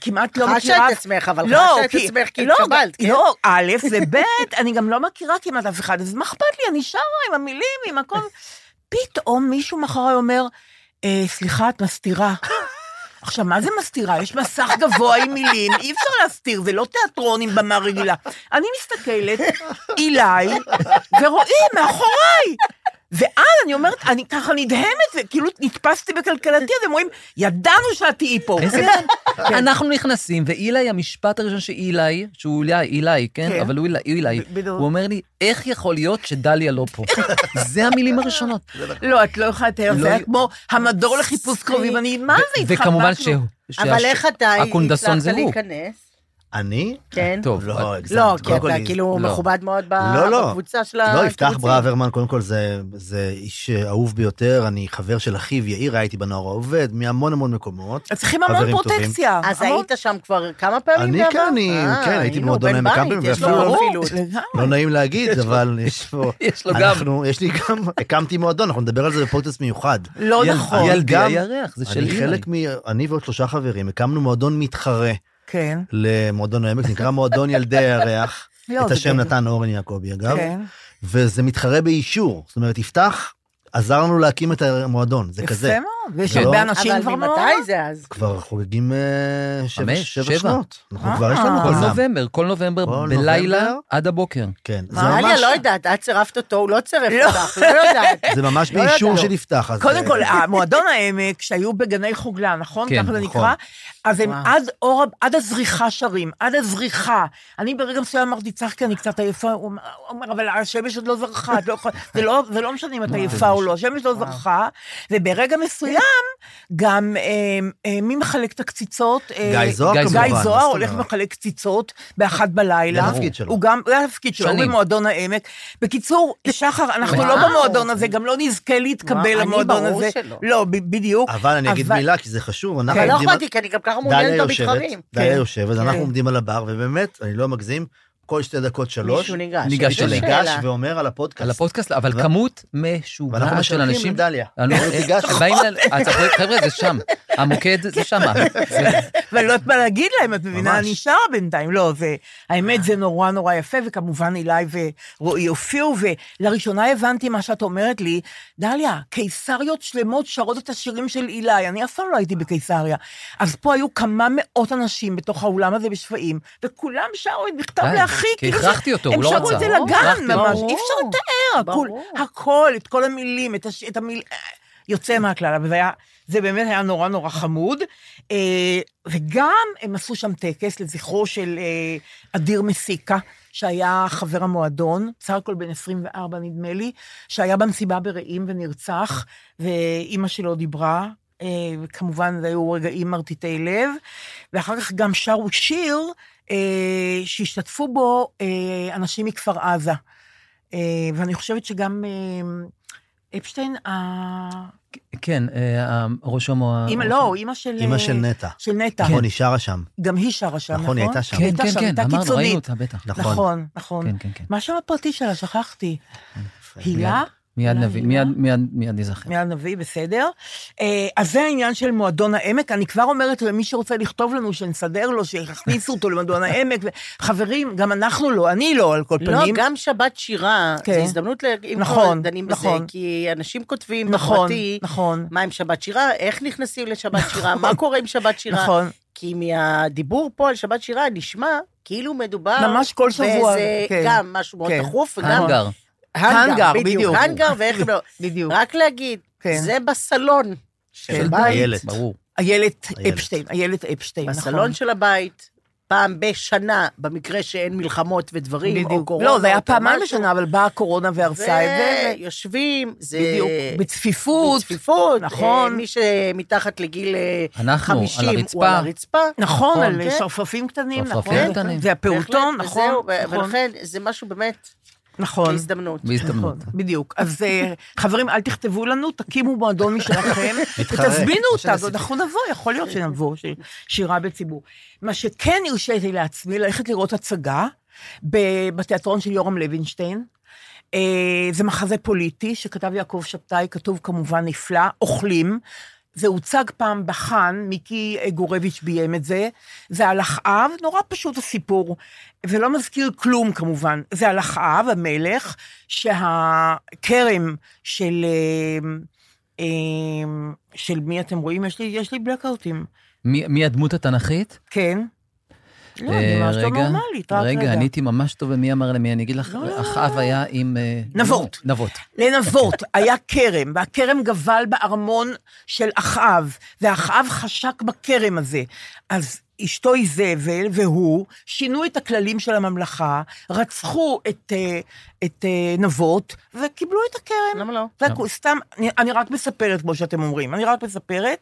כמעט לא חשה מכירה... את עצמך, אבל לא, חשה את כי- עצמך כי לא, התקבלת, כן? לא, א', וב', אני גם לא מכירה כמעט אף אחד, אז מה אכפת לי, אני שרה עם המילים, עם הכל. פתאום מישהו מאחוריי אומר, אה, סליחה, את מסתירה. (laughs) עכשיו, מה זה מסתירה? יש מסך גבוה עם מילים, אי אפשר להסתיר, זה לא תיאטרון עם במה רגילה. אני מסתכלת, אילי, ורואים מאחוריי. ואז אני אומרת, אני ככה נדהמת, וכאילו נתפסתי בקלקלתי, אז הם אומרים, ידענו שאת תהיי פה. איזה... אנחנו נכנסים, ואילי, המשפט הראשון של אילי, שהוא אילי, אילי, כן? כן. אבל הוא אילי. הוא אומר לי, איך יכול להיות שדליה לא פה? (laughs) זה המילים (laughs) הראשונות. לא, את לא יכולה לתאר, לא זה היה י- כמו המדור לחיפוש קרובים, אני, מה זה, התחבקנו. וכמובן ש... אבל איך אתה הצלחת. להיכנס? אני? כן? טוב, לא, הגזמת. לא, כי כל, אתה כאילו לא. מכובד מאוד ב- לא, לא. בקבוצה של לא, יפתח הקיבוצים. ברוורמן, קודם כל זה, זה איש אהוב ביותר, אני חבר של אחיו יאיר, הייתי בנוער העובד, מהמון המון מקומות. אז צריכים המון. פרוטקציה. אז המון- היית שם כבר כמה פעמים אני בעבר? כן, אה, כן, הייתי במועדון הוא בן עמק בית, כרם, יש לו ואפילו-. (laughs) לא נעים להגיד, (laughs) אבל יש פה... יש לו גם. יש לי גם, הקמתי מועדון, אנחנו נדבר על זה בפודקאסט מיוחד. לא נכון. ילדי גם- הירח, זה של אני. חלק מ... אני ועוד שלושה חברים, הקמנו מועדון מתחרה כן. למועדון העמק, נקרא מועדון ילדי הירח. (laughs) לא, את השם. נתן אורן יעקבי, אגב. כן. וזה מתחרה באישור. זאת אומרת, יפתח עזר לנו להקים את המועדון, זה כזה. יפה מאוד. ויש זה הרבה לא- אנשים כבר אבל מאוד. ממתי זה אז? כבר חוגגים אה, שבע שבע שבע. שנות. אנחנו אה. כבר יש לנו כל. נובמבר, כל נובמבר כל בלילה נובמבר. עד הבוקר. כן, זה מה, עליה ממש- לא יודעת, את צירפת אותו, הוא לא צירף אותך, לא יודעת. זה ממש לא באישור יודעת. של יפתח. אז, קודם אה, כל, המועדון העמק, שהיו בגני חוגלה, נכון? כן, ככה זה נכון. נקרא? אז הם. עד אור, עד הזריחה שרים, עד הזריחה. אני ברגע מסוים אמרתי, צחקי, אני קצת עייפה. הוא אומר- אבל השמש עוד לא זרחה, לא לא- זה לא משנה אם את עייפה או לא, השמש לא זרחה. וברגע מסוים, גם אה, אה, מי מחלק את הקציצות? אה, גיא זוהר כמובן. גיא זוהר הולך? ומחלק קציצות באחת בלילה. זה התפקיד שלו. הוא גם, זה התפקיד שלו, הוא. במועדון העמק. בקיצור, שחר, אנחנו לא. במועדון הזה, גם לא נזכה להתקבל וואו, אני למועדון ברור הזה. שלא. לא, בדיוק. אבל אני אגיד מילה, כי זה חשוב. אנחנו אבל לא לי, כי אני גם ככה מעוניינת במתחרים. דליה כן. יושבת, אנחנו כן. עומדים על הבר, ובאמת, אני לא מגזים, כל שתי דקות שלוש, מישהו ניגש. ניגש יש לי אליהם. ניגש. ואומר על הפודקאסט. על הפודקאסט, אבל ו- כמות ואנחנו משוגעת של אנשים. מדליה. אני- אומרת, תיגש. באים ל... אז אנחנו- חבר'ה, זה שם. המוקד זה שם. (laughs) ואני לא יודעת מה להגיד להם, את מבינה? אני שרה בינתיים. לא, זה, האמת זה נורא נורא יפה, וכמובן אילי ורועי הופיעו, ולראשונה הבנתי מה שאת אומרת לי, דליה, קיסריות שלמות שרות את השירים של אילי, אני אף פעם לא הייתי בקיסריה. אז פה היו כמה מאות אנשים בתוך האולם הזה בשפיים, וכולם שרו את מכתב די, לאחי. כי כאילו הכרחתי אותו, הוא לא הם שרו רצה. את זה לגן. ממש, אי אפשר לתאר, הכול. הכל, את כל המילים, את, המיל... יוצא מהכלל, אבל זה היה, זה באמת היה נורא נורא חמוד. אה, וגם הם עשו שם טקס לזכרו של אה, אדיר מסיקה, שהיה חבר המועדון, בסך הכל בן 24 נדמה לי, שהיה במסיבה ברעים ונרצח, ואימא שלו דיברה. אה, וכמובן, זה היו רגעים מרטיטי לב, ואחר כך גם שרו שיר שהשתתפו בו אה, אנשים מכפר עזה. אה, ואני חושבת שגם אה, אפשטיין, ה- כן, אה, ראש המו... אימא, לא, אימא של... אימא אה, של נטע. של נטע. נכון, היא שרה שם. גם היא שרה שם, נכון? נכון, היא הייתה שם. כן, הייתה כן, שם, כן, הייתה אמרנו. ראינו אותה, בטח. נכון. נכון, נכון. כן, כן, כן. מה השם הפרטי שלה? שכחתי. הילה? מיד נביא, הילה? מיד, מיד, מיד נזכר. מיד נביא, בסדר. אה, אז זה העניין של מועדון העמק. אני כבר אומרת למי שרוצה לכתוב לנו, שנסדר לו, שיכניסו אותו למועדון העמק. (laughs) חברים, גם אנחנו לא, אני לא, על כל לא, פנים. גם שבת שירה, כן. זו הזדמנות, ל- אם נכון, דנים בזה, נכון. כי אנשים כותבים נכון, בפרטי, נכון. מה עם שבת שירה, איך נכנסים לשבת (laughs) שירה, מה קורה עם שבת שירה. נכון. כי מהדיבור פה על שבת שירה נשמע כאילו מדובר... ממש כל שבוע, באיזה כן. גם משהו מאוד כן. דחוף, וגם... האנגר. האנגר, בדיוק. האנגר ואיך (laughs) לא. בדיוק. רק להגיד, כן. זה בסלון של. בית, איילת. ברור. איילת. אפשטיין, איילת אפשטיין, נכון. בסלון של הבית, פעם בשנה, במקרה שאין מלחמות ודברים, או. קורונה. לא, זה היה פעמיים. בשנה, אבל באה הקורונה והרסה את זה. ויושבים, זה... בדיוק, בצפיפות. בצפיפות. נכון. אה, מי שמתחת לגיל אה, אנחנו, על 50 הוא הרצפה. על הרצפה. נכון, נכון, על כן. שרפרפים קטנים, שרפרפים נכון. קטנים. זה הפעוטון, בהחלט, נכון. וזהו, נכון. ולכן זה משהו באמת, נכון. הזדמנות. בהזדמנות. נכון, בדיוק. אז אה, חברים, אל תכתבו לנו, תקימו מועדון משלכם. (laughs) ותזמינו אותה, שעשיתי. אנחנו נבוא, יכול להיות שנבוא, ש- שירה בציבור. מה שכן הרשיתי לעצמי, ללכת לראות הצגה בתיאטרון של יורם לוינשטיין. אה, זה מחזה פוליטי שכתב יעקב שבתאי, כתוב כמובן נפלא, אוכלים. זה הוצג פעם בחאן, מיקי גורביץ' ביים את זה. זה על אחאב, נורא פשוט הסיפור, ולא מזכיר כלום כמובן. זה על אחאב, המלך, שהכרם של... אה, אה, של מי אתם רואים? יש לי, יש לי בלקאוטים. מי מי הדמות התנ"כית? כן. לא, אה, אני ממש לא רגע, נורמלית, רק רגע. רגע, אני הייתי ממש טוב במי אמר למי, אני אגיד לך, לא, לא, אחאב לא. היה עם... אה, נבות. נבות. לנבות, היה כרם, והכרם גבל בארמון של אחאב, ואחאב חשק בכרם הזה. אז אשתו איזבל והוא שינו את הכללים של הממלכה, רצחו את, אה, את אה, נבות, וקיבלו את הכרם. למה לא? סתם, אני, אני רק מספרת, כמו שאתם אומרים, אני רק מספרת.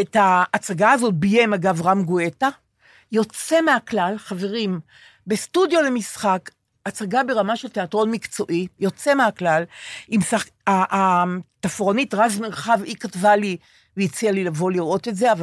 את ההצגה הזאת ביים, אגב, רם גואטה. יוצא מהכלל, חברים, בסטודיו למשחק, הצגה ברמה של תיאטרון מקצועי, יוצא מהכלל, עם שח... התפרונית רז מרחב, היא כתבה לי והציעה לי לבוא לראות את זה, אבל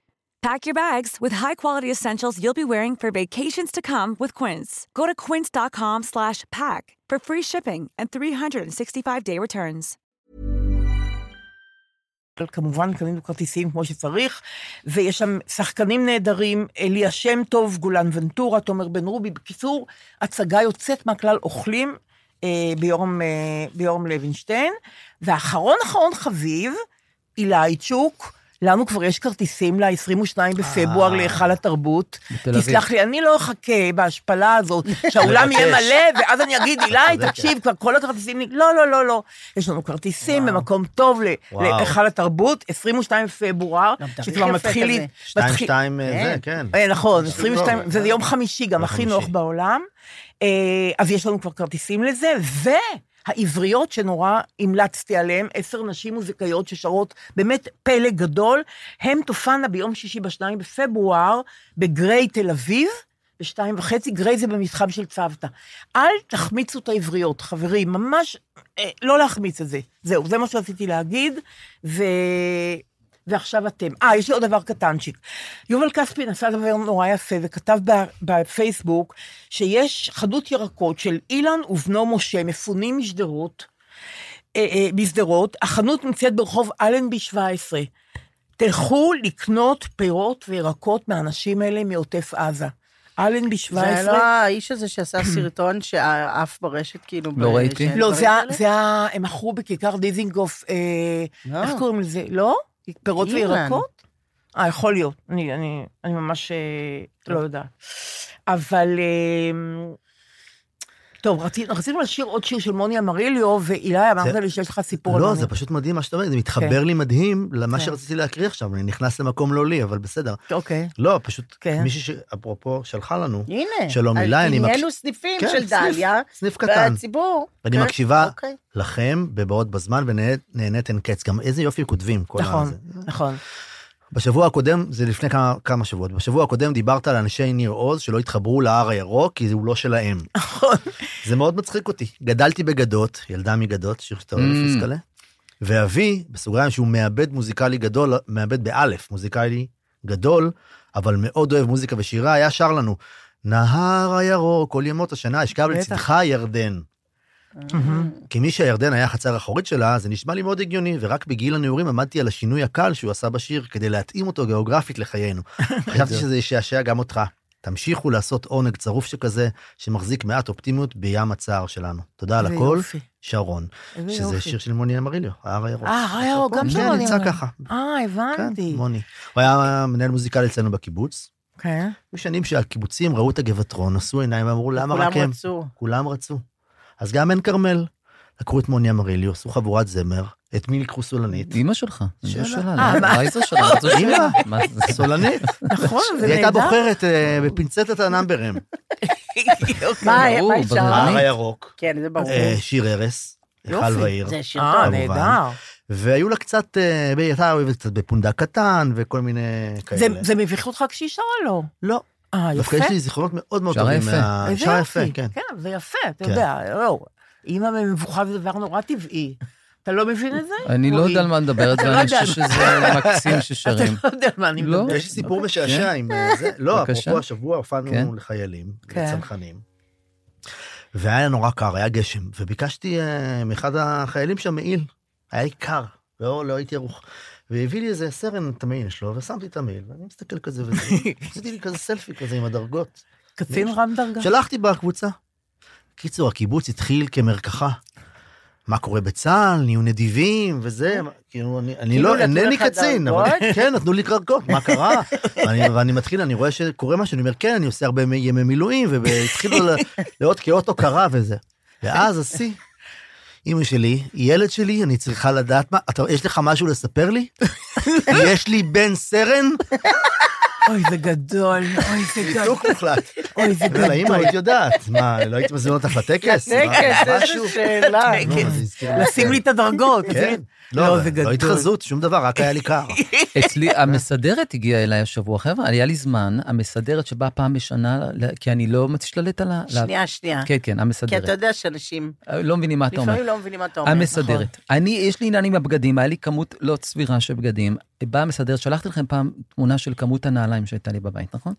Pack your bags with high-quality essentials you'll be wearing for vacations to come with Quince. Go to quince.com slash pack for free shipping and 365-day returns. כמובן קנינו כרטיסים כמו שצריך, ויש שם שחקנים נהדרים, אליה שם טוב, גולן ונטורה, תומר בן רובי. בקיצור, הצגה יוצאת מהכלל אוכלים אה, אה, ביורם לוינשטיין, ואחרון אחרון חביב, אילייצ'וק, לנו כבר יש כרטיסים ל-22 בפברואר להיכל התרבות. תסלח לי, אני לא אחכה בהשפלה הזאת, (laughs) שהאולם יהיה. מלא, ואז אני אגיד, (laughs) אילי, תקשיב, כבר כל הכרטיסים... נ-" לא, לא, לא, לא. יש לנו כרטיסים במקום טוב. להיכל התרבות, 22 בפברואר, שכבר מתחיל... לי- כזה. שתיים, מתחיל- שתיים, אה, זה, כן. אה, נכון, פשוט 22, טוב. וזה יום חמישי, גם הכי נוח. בעולם. אה, אז יש לנו כבר כרטיסים לזה, והעבריות שנורא המלצתי עליהן, עשר נשים מוזיקאיות ששרות באמת פלא גדול, הן תופענה ביום שישי בשניים בפברואר בגריי תל אביב. בשתיים וחצי, גריי זה במתחם של צוותא. אל תחמיצו את העבריות, חברים, ממש אה, לא להחמיץ את זה. זהו, זה מה שרציתי להגיד, ו... ועכשיו אתם. אה, יש לי עוד דבר קטנצ'יק. יובל כספי עשה דבר נורא יפה וכתב ב- בפייסבוק שיש חנות ירקות של אילן ובנו משה, מפונים משדרות, אה, אה, משדרות, החנות נמצאת ברחוב אלנבי 17. תלכו לקנות פירות וירקות מהאנשים האלה מעוטף עזה. אלנבי זה 17. לא האיש הזה שעשה (clears throat) סרטון שעף ברשת, כאילו... לא ראיתי. לא, זה, ה-? זה ה... הם מכרו בכיכר דיזינגוף, אה, לא. איך קוראים לזה? לא? פירות. וירקות? אה, יכול להיות. אני, אני, אני ממש אה, לא יודעת. אבל... טוב, רצי, רצינו לשיר עוד שיר של מוני אמריליו, ואילי, אמרת לי שיש לך סיפור על לא, מוני. זה פשוט מדהים מה שאתה אומר, זה מתחבר לי מדהים למה כן. שרציתי להקריא עכשיו, אני נכנס למקום לא לי, אבל בסדר. אוקיי. לא, פשוט כן. מישהי שאפרופו שלחה לנו, הנה. שלום אילי, אני מקש- נהיינו סניפים כן, של סניף, דליה. סניף קטן. והציבור. ואני כן, מקשיבה אוקיי. לכם בבעות בזמן ונהנית אין קץ. גם איזה יופי כותבים כל נכון, הזה. נכון. בשבוע הקודם, זה לפני כמה, כמה שבועות, בשבוע הקודם דיברת על אנשי ניר עוז שלא התחברו להר הירוק כי הוא לא שלהם. (laughs) נכון. זה מאוד מצחיק אותי. גדלתי בגדות, ילדה מגדות, שיר שאתה אוהב Mm. פסקלה. ואבי, בסוגריים שהוא מעבד מוזיקלי גדול, מעבד באלף, מוזיקלי גדול, אבל מאוד אוהב מוזיקה ושירה, היה שר לנו, נהר הירוק, כל ימות השנה, אשכב. לצדך ירדן. כמי שהירדן היה החצר האחורית שלה, זה נשמע לי מאוד הגיוני, ורק בגיל הנעורים עמדתי על השינוי הקל שהוא עשה בשיר כדי להתאים אותו גיאוגרפית לחיינו. (laughs) חשבתי שזה ישעשע גם אותך. תמשיכו לעשות עונג צרוף שכזה, שמחזיק מעט אופטימיות בים הצער שלנו. תודה על הכל. שרון. שזה. שיר של מוני אמריליו, ההר הירוק. אה, הר הירוק, גם של כן, מוני נמצא. ככה. אה, כן, הבנתי. מוני. הוא היה מנהל מוזיקלי אצלנו בקיבוץ. כן. היו שנים שהקיבוצים ראו את הגבעטרון, עשו עיניים ואמרו, למה רק כולם הם? רצו. כולם רצו. אז גם עין כרמל. לקחו את מוני אמריליו, עשו חבורת זמר, את מי לקחו סולנית? אימא שלך. שאלה. שלה, אה, לא? איזה שלה? זו (laughs) אימא. שלה. זה? סולנית. נכון, זה היא הייתה נהדר. בוחרת אה, בפינצטת הנאמברים. (laughs) מה אפשר? ההר אני? הירוק, כן, זה ברור. אה, שיר היכל יופי. ועיר. זה שיר אה, טוב. כמובן. נהדר. והיו לה קצת, אה, היא הייתה אוהבת קצת בפונדק קטן וכל מיני זה- כאלה. זה מביך אותך כשהיא שרה לו. לא, אה, דווקא יפה. יש לי זיכרונות מאוד מאוד טובים. יפה. איזה שרה יופי. יפה, כן. כן, זה יפה, אתה כן. יודע, לא. אימא במבוכה זה דבר נורא טבעי. אתה לא מבין את זה? אני לא? יודע על מה מדברת, אתה לא ואני יודע חושב שזה מקסים ששרים. אתה לא יודע על מה אני לא. מדברת. יש לי סיפור משעשע עם אה, זה. לא. אפרופו השבוע הופענו כן. לחיילים, כן. לצנחנים. והיה נורא קר, היה גשם, וביקשתי אה, מאחד החיילים שם מעיל, היה לי קר, לא, לא הייתי ערוך. והביא לי איזה סרן את המעיל שלו, ושמתי את המעיל, ואני מסתכל כזה וזה, (laughs) עשיתי לי כזה סלפי כזה עם הדרגות. קצין רם דרגה. שלחתי בקבוצה. קיצור, הקיבוץ התחיל כמרקחה. מה קורה בצה"ל, נהיו נדיבים וזה, כאילו, אני, אני כאילו לא, אינני קצין, אבל? (laughs) כן, נתנו לי קרקעות, מה קרה? (laughs) ואני, ואני מתחיל, אני רואה שקורה משהו, אני אומר, כן, אני עושה הרבה ימי מילואים, והתחילו להיות כאות הוקרה וזה. ואז השיא, אמא שלי, ילד שלי, אני צריכה לדעת מה, אתה, יש לך משהו לספר לי? (laughs) יש לי בן סרן? אוי, זה גדול, אוי, זה גדול. ניתוק מוחלט. אוי, זה לה, אמא, גדול. היית יודעת, מה, לא היית מזמין אותך לטקס? טקס, מה, איזה? שאלה. לשים לי את הדרגות. כן. לא, לא, זה לא גדול. התחזות, שום דבר, רק היה לי קר. (laughs) אצלי, המסדרת הגיעה אליי השבוע, חבר'ה, היה לי זמן, המסדרת שבאה פעם בשנה, כי אני לא משתלט על ה... שנייה, שנייה. כן, כן, כי המסדרת. אתה יודע שאנשים לא מבינים מה אתה אומר. לפעמים לא מבינים מה אתה אומר. המסדרת. אני, יש לי עניין עם הבגדים, היה לי כמות לא סבירה של בגדים. באה המסדרת, שלחתי לכם פעם תמונה של כמות הנעליים שהייתה לי בבית, נכון?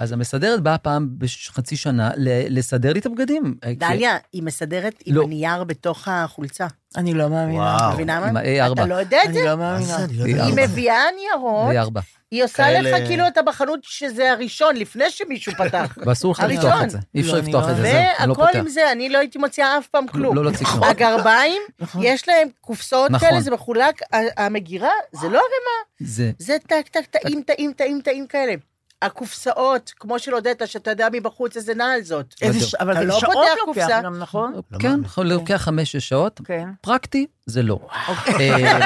אז המסדרת באה פעם בחצי שנה ל- לסדר לי את הבגדים. דליה, היא מסדרת עם לא. הנייר בתוך החולצה. אני לא מאמינה. וואו. מבינה עם מה? ה-A4. אתה לא יודע את אני זה? לא מאמינה. אני לא היא יודע. היא. מביאה ניירות, זה ארבע. היא עושה כאלה- לך כאילו אתה בחנות שזה הראשון, לפני שמישהו פתח. ואסור לך. לפתוח את זה. אי אפשר לא, לפתוח לא- את זה, זהו, אני לא והכל. עם זה, אני לא הייתי מוציאה אף פעם כלום. לא להוציא כלום. הגרביים, יש להם קופסאות נכון. כאלה, זה מחולק, המגירה, זה לא ערימה, זה, זה טק, טק, טעים, טעים, טעים, טעים כאלה. הקופסאות, כמו של עודדה, שאתה יודע מבחוץ איזה נעל זאת. איזה ש- אבל אתה זה לא פותח לוקח קופסה. גם, נכון? כן, יכול לוקח חמש-שש שעות. כן. פרקטי, זה לא. אה,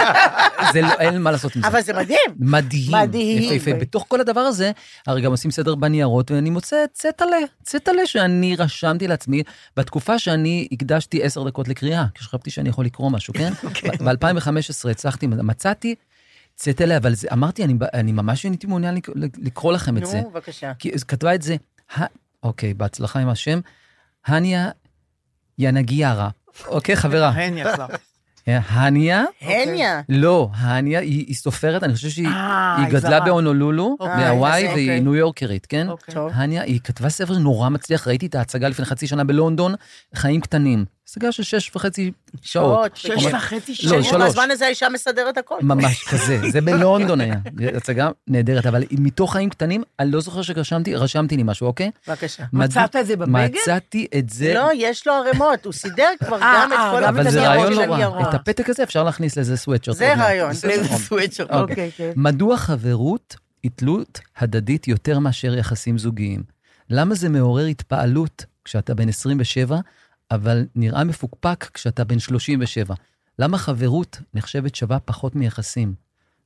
זה לא, אין מה לעשות עם זה. אבל זה מדהים. מדהים. מדהים. יפהפה. בתוך כל הדבר הזה, הרי גם עושים סדר בניירות, ואני מוצא צטלה, צטלה שאני רשמתי לעצמי בתקופה שאני הקדשתי עשר דקות לקריאה, כי חשבתי שאני יכול לקרוא משהו, כן? (laughs) ב-2015 הצלחתי, מצאתי צטלה, אבל זה, אמרתי, אני, אני ממש הייתי מעוניין לק- לקרוא לכם את זה. נו, בבקשה. כי כתבה את זה, ה- אוקיי, בהצלחה עם השם, הניה ינגיארה. אוקיי, חברה. הן (laughs) יחלה. הניה, הניה. לא, הניה היא, היא סופרת, אני חושב שהיא אה, גדלה זרה. בהונולולו, אוקיי, מהוואי, והיא אוקיי. ניו יורקרית, כן? אוקיי. טוב. הניה, היא כתבה ספר נורא מצליח, ראיתי את ההצגה לפני חצי שנה בלונדון, חיים קטנים. הצגה של שש וחצי שעות. שש. וחצי לא, שעות. שלוש. בזמן הזה האישה מסדרת הכל. ממש (laughs) כזה, זה בלונדון היה, הצגה נהדרת, אבל מתוך חיים קטנים, אני לא זוכר שרשמתי, רשמתי לי משהו, אוקיי? בבקשה. מצאת את זה בבגד? מצאתי את זה, לא, יש לו ערימות, הוא סידר כבר אה, גם את אה, כל אבל זה רעיון לא רע. את הפתק הזה אפשר להכניס לאיזה סוואטשרט. זה. רעיון. סוויצ'ר. אוקיי. אוקיי, כן. מדוע חברות היא תלות הדדית יותר מאשר יחסים זוגיים? למה זה מעורר התפעלות כשאתה בן 27, אבל נראה מפוקפק כשאתה בן 37? למה חברות נחשבת שווה פחות מיחסים?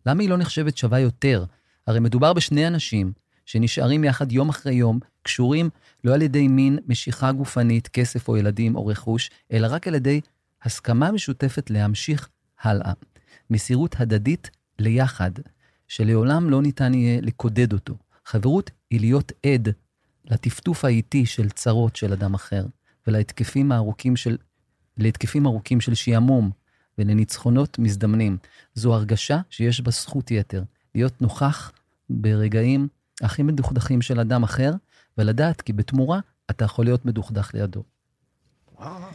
למה היא לא נחשבת שווה יותר? הרי מדובר בשני אנשים שנשארים יחד יום אחרי יום, קשורים לא על ידי מין משיכה גופנית, כסף או ילדים או רכוש, אלא רק על ידי הסכמה משותפת להמשיך הלאה. מסירות הדדית ליחד, שלעולם לא ניתן יהיה לקודד אותו. חברות היא להיות עד לטפטוף האיטי של צרות של אדם אחר, ולהתקפים הארוכים של, להתקפים ארוכים של שעמום, ולניצחונות מזדמנים. זו הרגשה שיש בה זכות יתר, להיות נוכח ברגעים הכי מדוכדכים של אדם אחר, ולדעת כי בתמורה אתה יכול להיות מדוכדך לידו.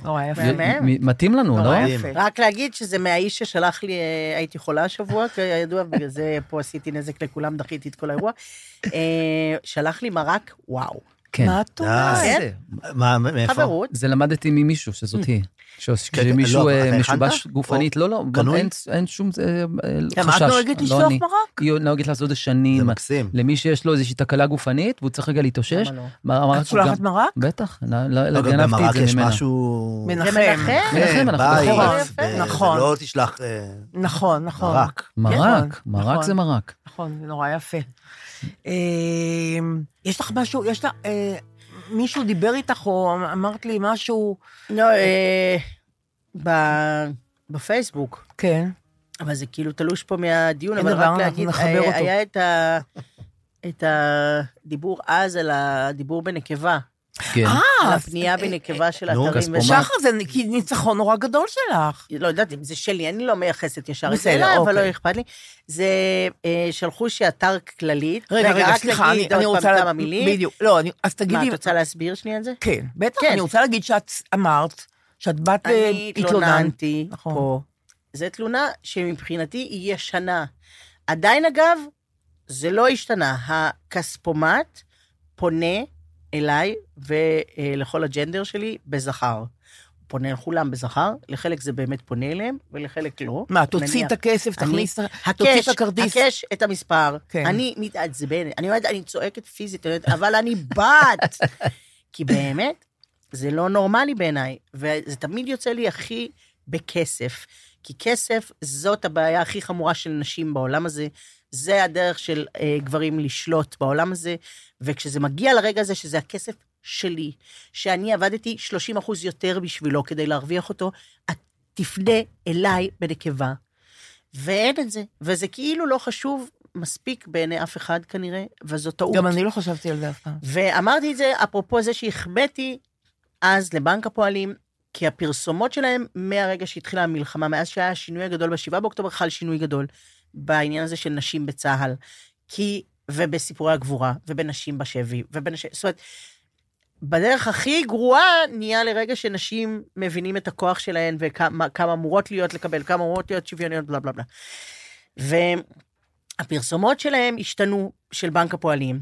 נורא יפה. מתאים לנו, לא? רק להגיד שזה מהאיש ששלח לי, אה, הייתי חולה השבוע, כידוע, בגלל זה פה עשיתי נזק לכולם, דחיתי את כל האירוע. אה, שלח לי מרק, וואו. כן. מה את אומרת? כן? מה, מאיפה? חברות. זה למדתי ממישהו, שזאת היא. ש- כן, כשמישהו לא, אה, משובש? גופנית, לא, לא, גם? אין- שום אה, אה, גם חשש. את נוהגת לא לשלוח. מרק? היא נוהגת לעשות את זה זה שנים. מקסים. למי שיש לו איזושהי תקלה גופנית, והוא צריך רגע להתאושש. למה לא? מה- את שולחת מרק? בטח, לא, גנבתי את במרק זה יש ממנה. משהו... מנחם. זה מנחם? מנחם, אנחנו. ו- נכון. לא תשלח אה, נכון, נכון. מרק. מרק, כן, מרק נכון. זה מרק. נכון, זה נורא יפה. אה, יש לך משהו, יש לך, אה, מישהו דיבר איתך או אמרת לי משהו, לא, אה, בפייסבוק, כן, אבל זה כאילו תלוש פה מהדיון, אבל רק להגיד, נחבר היה- את הדיבור אז על הדיבור בנקבה. כן. אה, על אז- הפנייה בנקבה של אתרים. ושחר, שחר, זה ניצחון נורא גדול שלך. לא יודעת אם זה שלי, אני לא מייחסת ישר את זה אבל אוקיי. לא אכפת לי. זה, אה, שלחו שאתר כללית. רגע, רגע, רק סליחה, אני, נגיד אני עוד רוצה... פעם לה- כמה מילים. בדיוק. לא, אני, אז מה, תגידי... את רוצה להסביר שנייה את זה? כן, בטח, כן. אני רוצה להגיד שאת אמרת שאת באת אני והתלוננת. התלוננתי נכון. פה. זו תלונה שמבחינתי היא ישנה. עדיין, אגב, זה לא השתנה. הכספומט פונה אליי ולכל הג'נדר שלי בזכר. פונה לכולם בזכר, לחלק זה באמת פונה אליהם, ולחלק לא. מה, תוציא נניח- את הכסף, תכניס, תוציא את הכרטיס. הקש, את המספר. כן. אני מתעצבנת, אני אומרת, אני צועקת פיזית, אני אבל אני בת. (laughs) כי באמת, זה לא נורמלי בעיניי, וזה תמיד יוצא לי הכי בכסף. כי כסף זאת הבעיה הכי חמורה של נשים בעולם הזה. זה הדרך של אה, גברים לשלוט בעולם הזה, וכשזה מגיע לרגע הזה, שזה הכסף שלי, שאני עבדתי 30 אחוז יותר בשבילו כדי להרוויח אותו, את תפנה אליי בנקבה. ואין את זה, וזה כאילו לא חשוב מספיק בעיני אף אחד כנראה, וזו טעות. גם אני לא חשבתי על זה אף פעם. ואמרתי את זה אפרופו זה שהחמאתי אז לבנק הפועלים, כי הפרסומות שלהם מהרגע שהתחילה המלחמה, מאז שהיה השינוי הגדול ב-7 באוקטובר, חל שינוי גדול בעניין הזה של נשים בצה"ל. כי, ובסיפורי הגבורה, ובנשים בשבי, ובנשים, זאת אומרת, בדרך הכי גרועה נהיה לרגע שנשים מבינים את הכוח שלהן וכמה כמה אמורות להיות לקבל, כמה אמורות להיות שוויוניות, בלה בלה בלה. והפרסומות שלהם השתנו, של בנק הפועלים,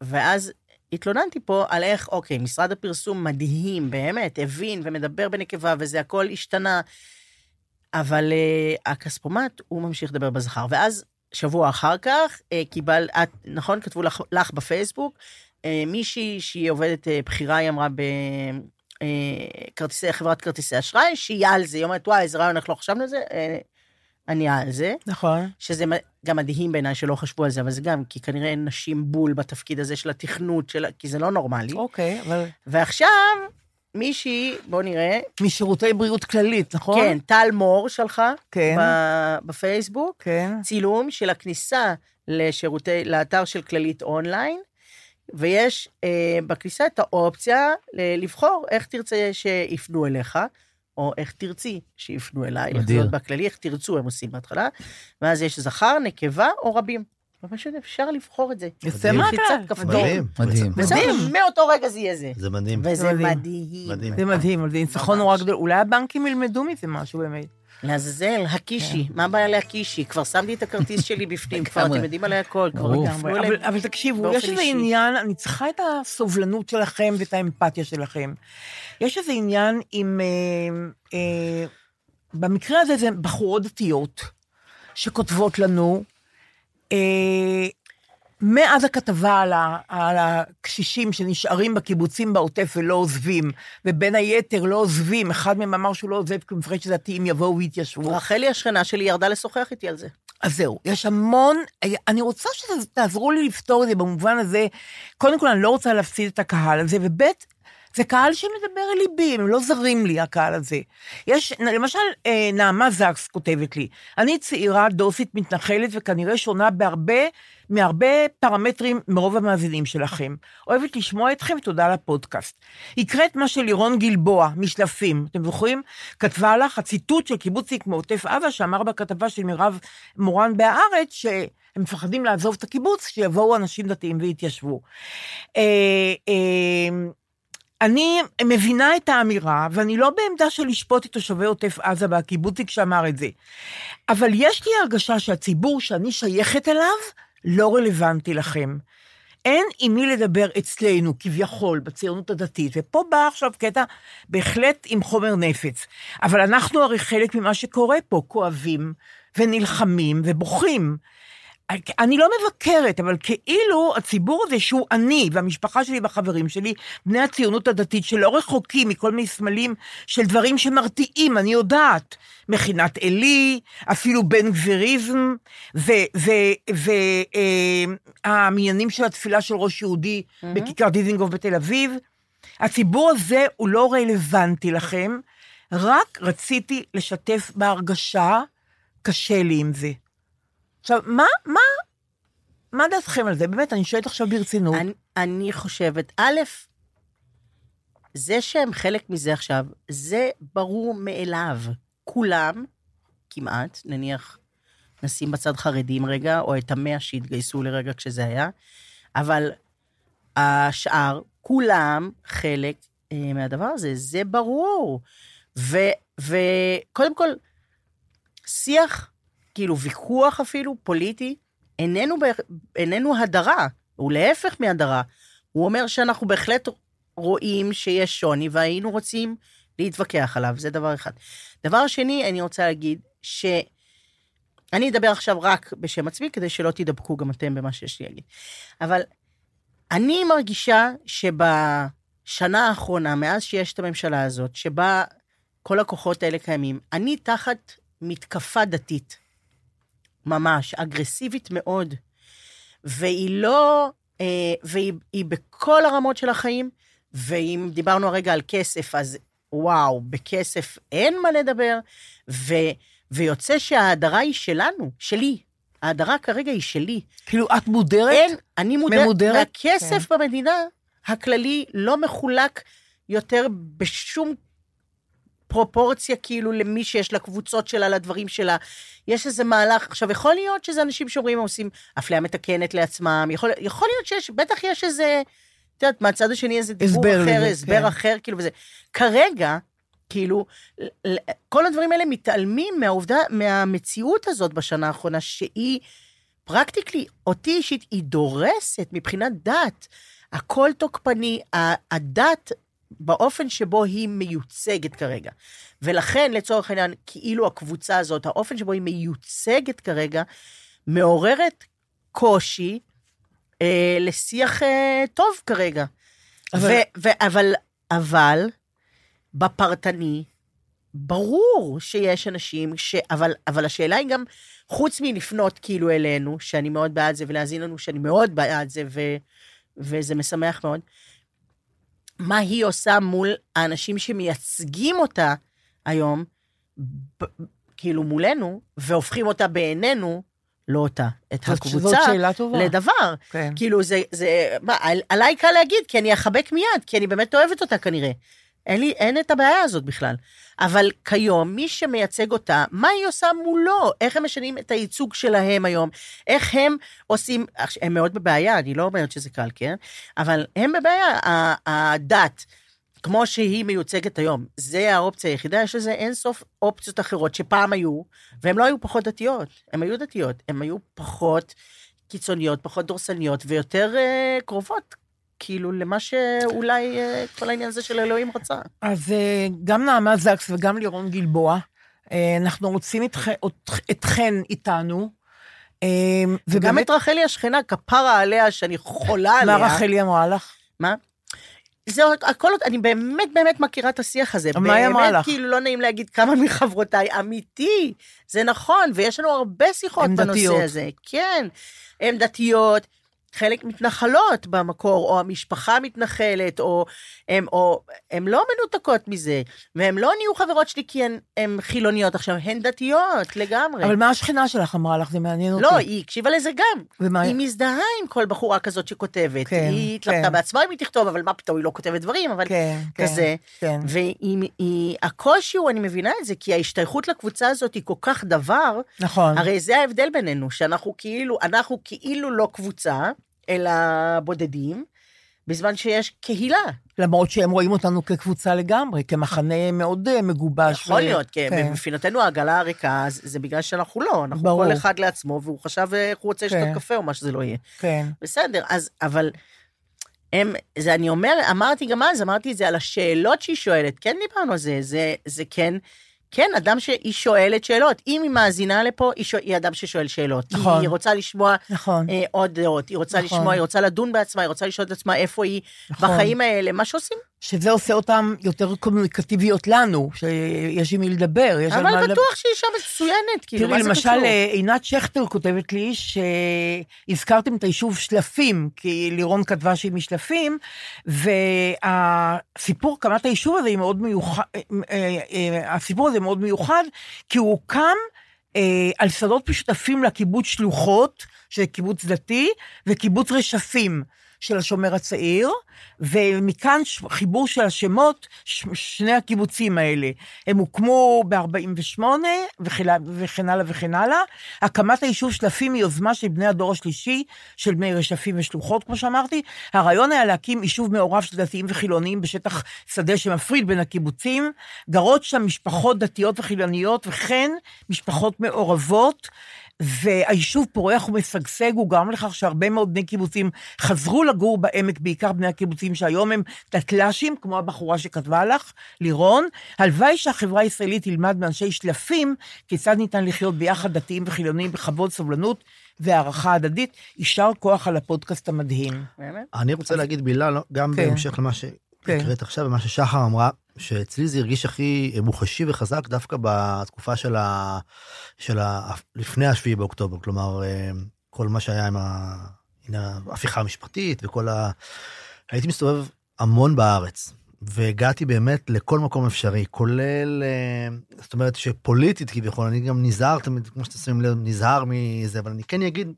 ואז התלוננתי פה על איך, אוקיי, משרד הפרסום מדהים, באמת, הבין ומדבר בנקבה, וזה הכל השתנה, אבל uh, הכספומט, הוא ממשיך לדבר בזכר. ואז, שבוע אחר כך, uh, קיבל, את, נכון, כתבו לך, לך בפייסבוק, uh, מישהי שהיא עובדת uh, בכירה, היא אמרה בכרטיסי, חברת כרטיסי אשראי, שהיא על זה, היא אומרת, וואי, איזה רעיון, איך לא חשבנו על זה? Uh, אני על זה. נכון. שזה גם מדהים בעיניי שלא חשבו על זה, אבל זה גם, כי כנראה אין נשים בול בתפקיד הזה של התכנות, של... כי זה לא נורמלי. אוקיי, אבל ועכשיו, מישהי, בוא נראה, משירותי בריאות כללית, נכון? כן, טל מור שלחה, כן. ב- בפייסבוק, כן. צילום של הכניסה לשירותי, לאתר של כללית אונליין, ויש אה, בכניסה את האופציה לבחור איך תרצה שיפנו אליך, או איך תרצי שיפנו אליי. מדהים. בכללי, איך תרצו, הם עושים בהתחלה. ואז יש זכר, נקבה או רבים. ופשוט אפשר לבחור את זה. מדהים. מהכלל. לחיצת כפתור. מדהים. מדהים. וזהו, מאותו רגע זה יהיה זה. זה מדהים. וזה מדהים. מדהים. מדהים. זה מדהים, זה ניצחון נורא גדול. אולי הבנקים ילמדו מזה משהו באמת. לעזאזל, הקישי, מה הבעיה להקישי? כבר שמתי את הכרטיס שלי בפנים, כבר לגמרי. אתם יודעים עליי הכל, כבר. תפנו אבל, אליהם. אבל תקשיבו, יש איזה. עניין, אני צריכה את הסובלנות שלכם ואת האמפתיה שלכם. יש איזה עניין עם... אה, אה, במקרה הזה זה בחורות דתיות שכותבות לנו, מאז הכתבה על, ה, על הקשישים שנשארים בקיבוצים בעוטף ולא עוזבים, ובין היתר לא עוזבים, אחד מהם אמר שהוא לא עוזב כי הוא מפחד שדתיים יבואו ויתיישבו. רחלי השכנה שלי ירדה לשוחח איתי על זה. אז זהו, יש המון, אני רוצה שתעזרו לי לפתור את זה במובן הזה, קודם כל, אני לא רוצה להפסיד את הקהל הזה, וב' זה קהל שמדבר אל ליבי, הם לא זרים לי, הקהל הזה. יש, למשל, אה, נעמה זקס כותבת לי, אני צעירה, דוסית, מתנחלת, וכנראה שונה בהרבה, מהרבה פרמטרים מרוב המאזינים שלכם. אוהבת לשמוע אתכם, ותודה על הפודקאסט. הקראת מה שלירון גלבוע, משלפים, אתם זוכרים? כתבה לך הציטוט של קיבוצניק מעוטף עזה, שאמר בכתבה של מירב מורן בהארץ, שהם מפחדים לעזוב את הקיבוץ, שיבואו אנשים דתיים ויתיישבו. אני מבינה את האמירה, ואני לא בעמדה של לשפוט את תושבי עוטף עזה והקיבוצניק שאמר את זה. אבל יש לי הרגשה שהציבור שאני שייכת אליו לא רלוונטי לכם. אין עם מי לדבר אצלנו, כביכול, בציונות הדתית, ופה בא עכשיו קטע בהחלט עם חומר נפץ. אבל אנחנו הרי חלק ממה שקורה פה, כואבים ונלחמים ובוכים. אני לא מבקרת, אבל כאילו הציבור הזה שהוא אני והמשפחה שלי והחברים שלי, בני הציונות הדתית שלא רחוקים מכל מיני סמלים של דברים שמרתיעים, אני יודעת. מכינת עלי, אפילו בן גביריזם, והמניינים של התפילה של ראש יהודי mm-hmm. בכיכר דיזינגוף בתל אביב. הציבור הזה הוא לא רלוונטי לכם, רק רציתי לשתף בהרגשה, קשה לי עם זה. עכשיו, מה, מה, מה דעתכם על זה? באמת, אני שואלת עכשיו ברצינות. אני, אני חושבת, א', זה שהם חלק מזה עכשיו, זה ברור מאליו. כולם, כמעט, נניח, נשים בצד חרדים רגע, או את המאה שהתגייסו לרגע כשזה היה, אבל השאר, כולם חלק אה, מהדבר הזה, זה ברור. וקודם כל, שיח, כאילו ויכוח אפילו, פוליטי, איננו, איננו הדרה, הוא להפך מהדרה. הוא אומר שאנחנו בהחלט רואים שיש שוני והיינו רוצים להתווכח עליו, זה דבר אחד. דבר שני, אני רוצה להגיד ש... אני אדבר עכשיו רק בשם עצמי, כדי שלא תידבקו גם אתם במה שיש לי להגיד. אבל אני מרגישה שבשנה האחרונה, מאז שיש את הממשלה הזאת, שבה כל הכוחות האלה קיימים, אני תחת מתקפה דתית, ממש, אגרסיבית מאוד, והיא לא, אה, והיא היא בכל הרמות של החיים, ואם דיברנו הרגע על כסף, אז וואו, בכסף אין מה לדבר, ו, ויוצא שההדרה היא שלנו, שלי. ההדרה כרגע היא שלי. כאילו, את מודרת? אין, אני מודרת. ממודרת? והכסף כן. במדינה הכללי לא מחולק יותר בשום פרופורציה כאילו למי שיש לה קבוצות שלה, לדברים שלה. יש איזה מהלך, עכשיו יכול להיות שזה אנשים שאומרים, עושים אפליה מתקנת לעצמם, יכול, יכול להיות שיש, בטח יש איזה, את יודעת, מהצד השני איזה דיבור אחר, לזה, הסבר כן. אחר, כאילו וזה. כרגע, כאילו, כל הדברים האלה מתעלמים מהעובדה, מהמציאות הזאת בשנה האחרונה, שהיא פרקטיקלי, אותי אישית, היא דורסת מבחינת דת. הכל תוקפני, הדת באופן שבו היא מיוצגת כרגע. ולכן, לצורך העניין, כאילו הקבוצה הזאת, האופן שבו היא מיוצגת כרגע, מעוררת קושי אה, לשיח אה, טוב כרגע. אבל- ו- ו- אבל, אבל, בפרטני, ברור שיש אנשים ש... אבל, אבל השאלה היא גם, חוץ מלפנות כאילו אלינו, שאני מאוד בעד זה, ולהאזין לנו שאני מאוד בעד זה, ו, וזה משמח מאוד, מה היא עושה מול האנשים שמייצגים אותה היום, כאילו מולנו, והופכים אותה בעינינו, לא אותה, את זאת- הקבוצה, זאת שאלה טובה. לדבר. כן. כאילו, זה, זה, מה, על- עליי קל להגיד, כי אני אחבק מיד, כי אני באמת אוהבת אותה כנראה. אין לי, אין את הבעיה הזאת בכלל. אבל כיום, מי שמייצג אותה, מה היא עושה מולו? איך הם משנים את הייצוג שלהם היום? איך הם עושים, הם מאוד בבעיה, אני לא אומרת שזה קל, כן? אבל הם בבעיה. הדת, כמו שהיא מיוצגת היום, זה האופציה היחידה, יש לזה אין סוף אופציות אחרות שפעם היו, והן לא היו פחות דתיות, הן היו דתיות, הן היו פחות קיצוניות, פחות דורסניות ויותר uh, קרובות, כאילו, למה שאולי uh, כל העניין הזה של אלוהים רצה. אז אה, גם נעמה זקס וגם לירון גלבוע, אה, אנחנו רוצים אתכ- אתכן איתנו. אה, וגם את רחלי השכנה, כפרה עליה, שאני חולה מה עליה. רחלי אמרה לך? מה? זה הכל, אני באמת באמת מכירה את השיח הזה. מה היא אמרה באמת, לך? כאילו, לא נעים להגיד כמה מחברותיי, אמיתי, זה נכון, ויש לנו הרבה שיחות בנושא. הזה. כן, הן דתיות, חלק מתנחלות במקור, או המשפחה מתנחלת, או הן או, הם לא מנותקות מזה, והן לא נהיו חברות שלי כי הן, הן חילוניות עכשיו, הן דתיות לגמרי. אבל מה השכנה שלך אמרה לך? זה מעניין אותי. לא, היא הקשיבה לזה גם. ומה- היא מזדהה עם כל בחורה כזאת שכותבת. כן, היא התלבטה כן. בעצמה אם היא תכתוב, אבל מה פתאום, היא לא כותבת דברים, אבל כן, כן, כזה. כן. והקושי הוא, אני מבינה את זה, כי ההשתייכות לקבוצה הזאת היא כל כך דבר, נכון. הרי זה ההבדל בינינו, שאנחנו כאילו, אנחנו כאילו לא קבוצה, אלא בודדים, בזמן שיש קהילה. למרות שהם רואים אותנו כקבוצה לגמרי, כמחנה מאוד אה, מגובש. יכול ו- להיות, כי כן. מבחינתנו העגלה הריקה, זה בגלל שאנחנו לא, אנחנו ברור. כל אחד לעצמו, והוא חשב איך הוא רוצה לשתות כן. קפה או מה שזה לא יהיה. כן. בסדר, אז, אבל הם, זה אני אומר, אמרתי גם אז, אמרתי את זה על השאלות שהיא שואלת, כן דיברנו על זה, זה, זה כן, כן, אדם שהיא שואלת שאלות. אם היא מאזינה לפה, היא, שואל, היא אדם ששואל שאלות. נכון. היא רוצה לשמוע נכון. אה, עוד דעות, היא רוצה נכון. לשמוע, היא רוצה לדון בעצמה, היא רוצה לשאול את עצמה איפה היא נכון. בחיים האלה, מה שעושים. שזה עושה אותן יותר קומוניקטיביות לנו, שיש עם מי לדבר. יש על מה אבל. בטוח שהיא אישה מצוינת, כאילו, תראי, מה זה למשל, קשור? אה, עינת שכטר כותבת לי שהזכרתם את היישוב שלפים, כי לירון כתבה שהיא משלפים, והסיפור הקמת היישוב הזה היא מאוד מיוחד, אה, אה, הסיפור הזה מאוד מיוחד, כי הוא הוקם על שדות משותפים לקיבוץ שלוחות, שזה קיבוץ דתי, וקיבוץ רשפים. של השומר הצעיר, ומכאן חיבור של השמות, ש- שני הקיבוצים האלה. הם הוקמו ב-48' וכן וכן הלאה וכן הלאה. הקמת היישוב שלפים היא יוזמה של בני הדור השלישי, של בני רשפים ושלוחות, כמו שאמרתי. הרעיון היה להקים יישוב מעורב של דתיים וחילונים בשטח שדה שמפריד בין הקיבוצים. גרות שם משפחות דתיות וחילוניות, וכן משפחות מעורבות. והיישוב פורח ומשגשג, הוא גרם לכך שהרבה מאוד בני קיבוצים חזרו לגור בעמק, בעיקר בני הקיבוצים שהיום הם דתל"שים, כמו הבחורה שכתבה לך, לירון. הלוואי שהחברה הישראלית תלמד מאנשי שלפים כיצד ניתן לחיות ביחד דתיים וחילונים בכבוד, סובלנות והערכה הדדית. יישר כוח על הפודקאסט המדהים. באמת? אני רוצה להגיד מילה, לא- גם כן. בהמשך למה שהקראת עכשיו ומה ששחר אמרה, שאצלי זה הרגיש הכי מוחשי וחזק דווקא בתקופה של ה... של ה... לפני השביעי באוקטובר, כלומר, אה, כל מה שהיה עם ה- ההפיכה המשפטית וכל ה... הייתי מסתובב המון בארץ. והגעתי באמת לכל מקום אפשרי, כולל, אה, זאת אומרת שפוליטית כביכול, אני גם נזהר תמיד, כמו שאתם שמים לב, נזהר מזה, אבל אני כן אגיד,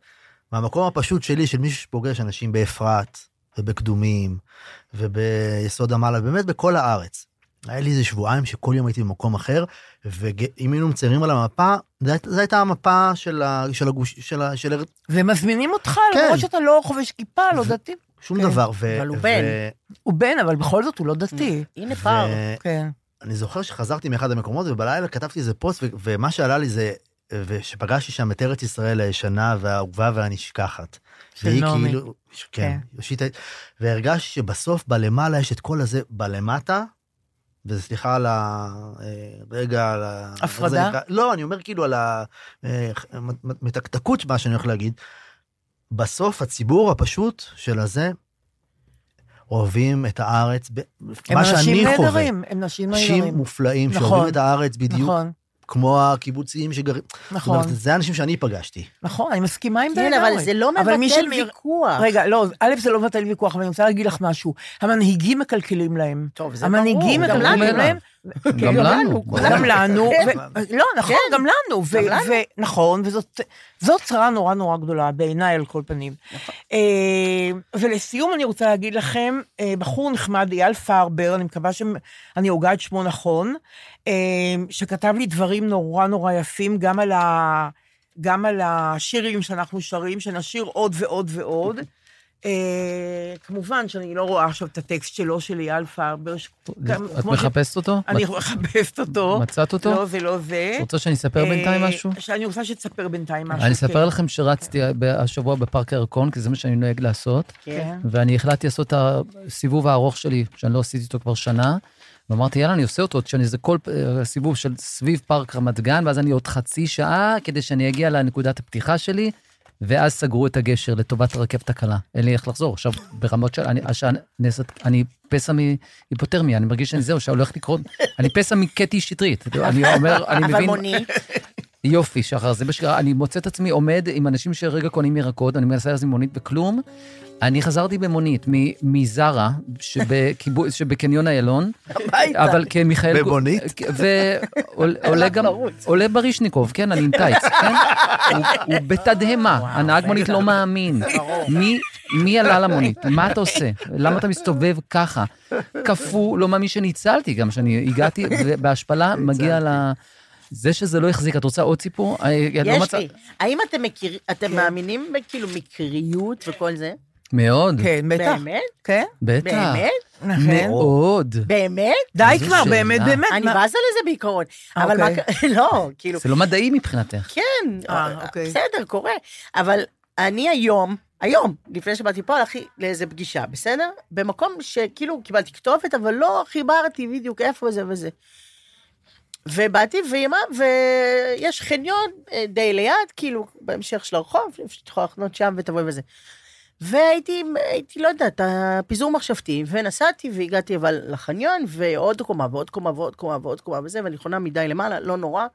מהמקום הפשוט שלי, של מישהו שפוגש אנשים באפרת, ובקדומים, וביסוד המעלה, באמת בכל הארץ. היה לי איזה שבועיים שכל יום הייתי במקום אחר, ואם היינו מציירים על המפה, זו הייתה- המפה של, ה, של הגוש... של, ה, של ארץ, ומזמינים אותך, כן. למרות שאתה לא חובש כיפה, לא דתי. שום כן. דבר. ו, אבל הוא בן. הוא בן, אבל בכל זאת הוא לא דתי. הנה פער. כן. אני זוכר שחזרתי מאחד המקומות ובלילה כתבתי איזה פוסט ו- ומה שעלה לי זה ושפגשתי שם את ארץ ישראל הישנה והאהובה והנשכחת. של והיא נעמי. כאילו, כן, כן. והרגשתי שבסוף בלמעלה יש את כל הזה בלמטה, וסליחה על ה... אה, רגע, על ה... הפרדה? לא, אני אומר כאילו על המתקתקות, מה שאני הולך להגיד. בסוף הציבור הפשוט של הזה, אוהבים את הארץ, הם מה שאני אנשים חווה. נהדרים, הם אנשים אנשים נהדרים. מופלאים נכון. שאוהבים את הארץ בדיוק נכון, כמו הקיבוצים שגרים. זאת נכון, אומרת, זה האנשים שאני פגשתי. נכון, אני מסכימה עם זה כן. אבל זה לא אבל מי מבטל שמיר- ויכוח. רגע, לא, א', זה לא מבטל ויכוח, אבל אני רוצה להגיד לך משהו. המנהיגים מקלקלים להם. טוב, זה המנהיגים ברור, גם מקלקלים. להם. גם לנו. גם לנו, כן. ו- לא, נכון, כן. גם לנו, נכון, וזאת זאת צרה נורא נורא גדולה, בעיניי על כל פנים. נכון. אה, ולסיום אני רוצה להגיד לכם, אה, בחור נחמד, אייל פרבר, אני מקווה שאני הוגה את שמו נכון, אה, שכתב לי דברים נורא נורא יפים, גם על ה... גם על השירים שאנחנו שרים, שנשיר עוד ועוד ועוד. אה, כמובן שאני לא רואה עכשיו את הטקסט שלו, של אייל פרבר. ש- את כמו ש- מחפשת אותו? אני מחפשת אותו. מצאת אותו? לא, זה לא זה. את רוצה שאני אספר בינתיים אה, משהו? שאני רוצה שתספר בינתיים משהו. אני אספר כן. לכם שרצתי השבוע בפארק הירקון, כי זה מה שאני נוהג לעשות, כן. ואני החלטתי לעשות את הסיבוב הארוך שלי, שאני לא עשיתי אותו כבר שנה, ואמרתי, יאללה, אני עושה אותו, שאני זה כל אה, סיבוב של סביב פארק רמת גן, ואז אני עוד חצי שעה כדי שאני אגיע לנקודת הפתיחה שלי, ואז סגרו את הגשר לטובת הרכבת הקלה. אין לי איך לחזור. עכשיו, ברמות של... אני, השעה נעשית... אני פסע מהיפותרמיה, אני מרגיש שאני זהו, שהולך לקרות... אני פסע מקטי שטרית. אני אומר, אני אבל מבין... יופי, שחר, זה מה שקרה. אני מוצא את עצמי עומד עם אנשים שרגע קונים ירקות, אני מנסה להזמין מונית וכלום. אני חזרתי במונית מ- מזרה, (laughs) שבקניון איילון, הביתה. אבל כמיכאל... במונית? (laughs) ועולה (laughs) גם, עולה ברישניקוב, כן, אני עם טייץ, כן? הוא- בתדהמה, הנהג מונית לא מאמין. מי... מי עלה למונית? מה אתה עושה? למה אתה מסתובב ככה? קפוא, לא מאמין שניצלתי גם, שאני הגעתי, ובהשפלה מגיע ל... זה שזה לא החזיק, את רוצה עוד סיפור? אה, לא יש מצא- לי. האם אתם מכירים, אתם כן. מאמינים בכאילו מקריות וכל זה? מאוד, כן, בטח. באמת? כן? בטח. באמת? נכון. מאוד. באמת? די כבר, שאלה. באמת, באמת. אני בזה לזה בעיקרון. אבל מה... אוקיי. ק- (laughs) לא, כאילו... זה לא מדעי מבחינתך. כן, אה, אוקיי. בסדר, קורה. אבל אני היום, היום, לפני שבאתי פה, הלכתי לאיזה פגישה, בסדר? במקום שכאילו קיבלתי כתובת, אבל לא חיברתי בדיוק איפה זה וזה. ובאתי, אמרה, ויש חניון אה, די ליד, כאילו, בהמשך של הרחוב, את יכולה לחנות שם ותבואי וזה. והייתי, הייתי, לא יודעת, הפיזור מחשבתי, ונסעתי והגעתי אבל לחניון, ועוד קומה ועוד קומה ועוד קומה ועוד קומה וזה, ואני חונה מדי למעלה, לא נורא.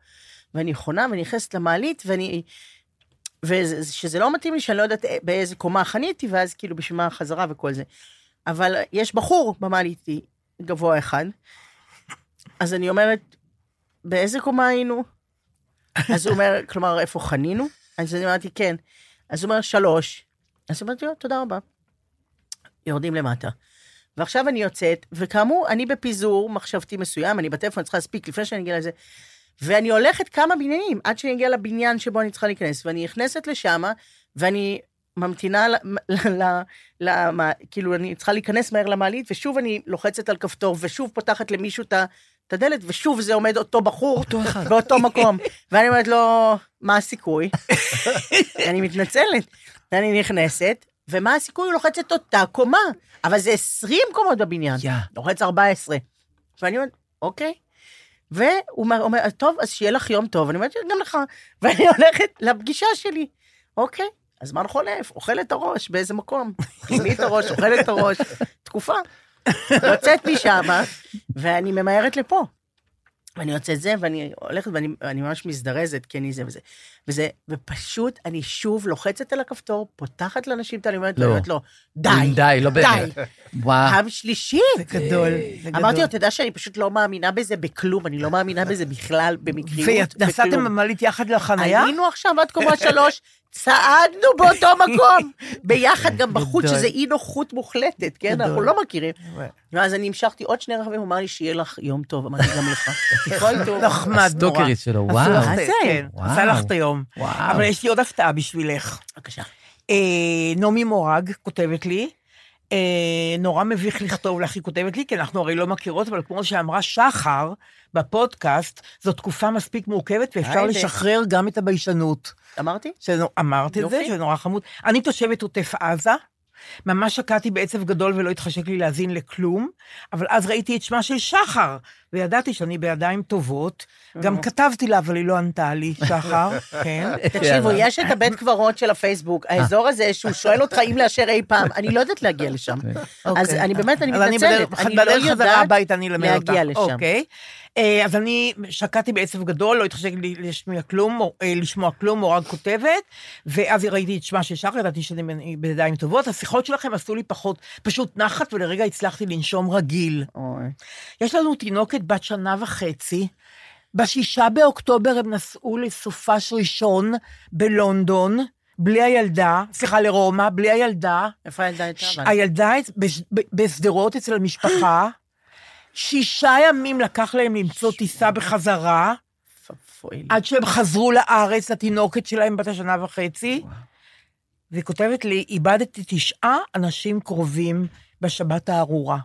ואני חונה ונכנסת למעלית, ואני... ושזה לא מתאים לי, שאני לא יודעת באיזה קומה חניתי, ואז כאילו בשביל מה החזרה וכל זה. אבל יש בחור במעלית גבוה אחד, אז אני אומרת, באיזה קומה היינו? אז הוא אומר, כלומר, איפה חנינו? אז אני אמרתי, כן. אז הוא אומר, שלוש. אז אמרתי לו, תודה רבה. יורדים למטה. ועכשיו אני יוצאת, וכאמור, אני בפיזור מחשבתי מסוים, אני בטלפון, אני צריכה להספיק לפני שאני אגיע לזה, ואני הולכת כמה בניינים עד שאני אגיע לבניין שבו אני צריכה להיכנס, ואני נכנסת לשם, ואני ממתינה, ל, ל, ל, ל, כאילו, אני צריכה להיכנס מהר למעלית, ושוב אני לוחצת על כפתור, ושוב פותחת למישהו את ה... את הדלת, ושוב זה עומד אותו בחור, אותו אחד. באותו מקום. (laughs) ואני אומרת לו, מה הסיכוי? (laughs) אני מתנצלת. ואני נכנסת, ומה הסיכוי? הוא לוחץ את אותה קומה, אבל זה 20 קומות בבניין. יא. לוחץ 14. ואני אומרת, אוקיי. והוא אומר- טוב, אז שיהיה לך יום טוב. אני אומרת, גם לך. (laughs) ואני הולכת לפגישה שלי. אוקיי, הזמן חולף, אוכל את הראש באיזה מקום. אוכלי את הראש, אוכל את הראש. תקופה. יוצאת משם, ואני ממהרת לפה. ואני יוצאת זה, ואני הולכת, ואני ואני ממש מזדרזת, כי אני זה וזה. וזה, ופשוט אני שוב לוחצת על הכפתור, פותחת לאנשים את הלימוד, לא. ואומרת לו, די, די, לא באמת. די. וואו. פעם שלישית. זה גדול, זה גדול. אמרתי לו, אתה יודע שאני פשוט לא מאמינה בזה בכלום, אני לא מאמינה בזה בכלל, במקריות, ונסעתם. במעלית יחד לחנייה? היינו עכשיו עד קומה שלוש, צעדנו באותו (laughs) מקום, ביחד גם בחוץ. שזה אי נוחות מוחלטת, כן? אנחנו לא מכירים. ואז אני המשכתי עוד שני רכבים, הוא אמר לי, שיהיה לך יום טוב, אמרתי גם לך. (laughs) כל טוב. נחמד נורא. סטוקרית שלו, עשו וואו. לך מה את- זה? עשה לך את היום. אבל יש לי עוד הפתעה בשבילך. בבקשה. אה, נעמי מורג כותבת לי, אה, נורא מביך לכתוב לך, היא כותבת לי, כי אנחנו הרי לא מכירות, אבל כמו שאמרה שחר בפודקאסט, זו תקופה מספיק מורכבת ואפשר. לשחרר גם את הביישנות. אמרתי? שזה- אמרת את זה, יופי. שזה נורא חמוד. אני תושבת עוטף עזה, ממש שקעתי בעצב גדול ולא התחשק לי להאזין לכלום, אבל אז ראיתי את שמה של שחר, וידעתי שאני בידיים טובות. גם כתבתי לה, אבל היא לא ענתה לי, שחר, (laughs) כן. תקשיבו, יש את הבית קברות של הפייסבוק, האזור הזה שהוא שואל אותך אם לאשר אי פעם, אני לא יודעת להגיע לשם. אז אוקיי. אני באמת, אני אז אני מתנצלת, אני לא יודעת. להגיע לשם. אה, אז אני שקעתי בעצב גדול, לא התחשק לי לשמוע כלום, אה, לשמוע כלום, מורג כותבת, ואז ראיתי את שמה של שחר, ידעתי שאני בידיים טובות. השיחות שלכם עשו לי פחות, פשוט נחת, ולרגע הצלחתי לנשום רגיל. אוי. יש לנו תינוקת בת שנה וחצי. בשישה באוקטובר הם נסעו לסופש ראשון בלונדון, בלי הילדה, סליחה, לרומא, בלי הילדה. איפה הילדה הייתה? הילדה בשדרות אצל המשפחה. שישה ימים לקח להם למצוא טיסה בחזרה. עד שהם חזרו לארץ, התינוקת שלהם בת השנה וחצי. והיא כותבת לי, איבדתי תשעה אנשים קרובים בשבת הארורה.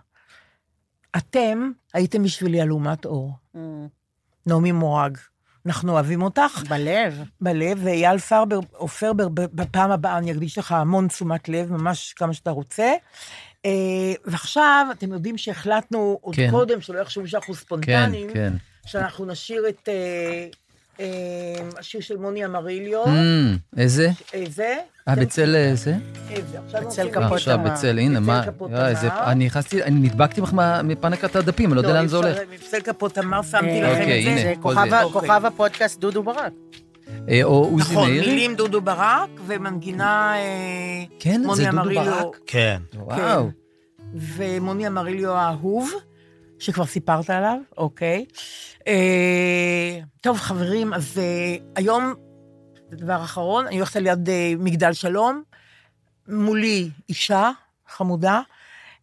אתם הייתם בשבילי אלומת אור. Mm, נעמי מורג. אנחנו אוהבים אותך בלב. בלב, ואייל פרבר, ב- בפעם הבאה אני אקדיש לך המון תשומת לב, ממש כמה שאתה רוצה. אה, ועכשיו, אתם יודעים שהחלטנו עוד כן. קודם, שלא יחשבו שאנחנו כן, ספונטניים, כן. שאנחנו נשיר את אה, אה, השיר של מוני אמריליו. אמ, איזה? איזה? אה, בצל אה, זה? איזה? עכשיו בצל כפות עכשיו תמר. בצל, הנה, בצל מה? אני נכנסתי, אני נדבקתי בך מפנקת הדפים, אני לא יודע לאן זה הולך. מבצל כפות תמר שמתי אה, לכם אוקיי, את זה. הנה. זה כוכב אוקיי. כוכב הפודקאסט דודו ברק. אה, או עוזי נכון, מאירי? מילים דודו ברק, ומנגינה כן, מוני זה דודו אמריליו. ברק? כן. וואו. ומוני אמריליו האהוב, שכבר סיפרת עליו, אוקיי. אה, טוב, חברים, אז אה, היום, דבר אחרון, אני הולכת על יד אה, מגדל שלום, מולי אישה חמודה,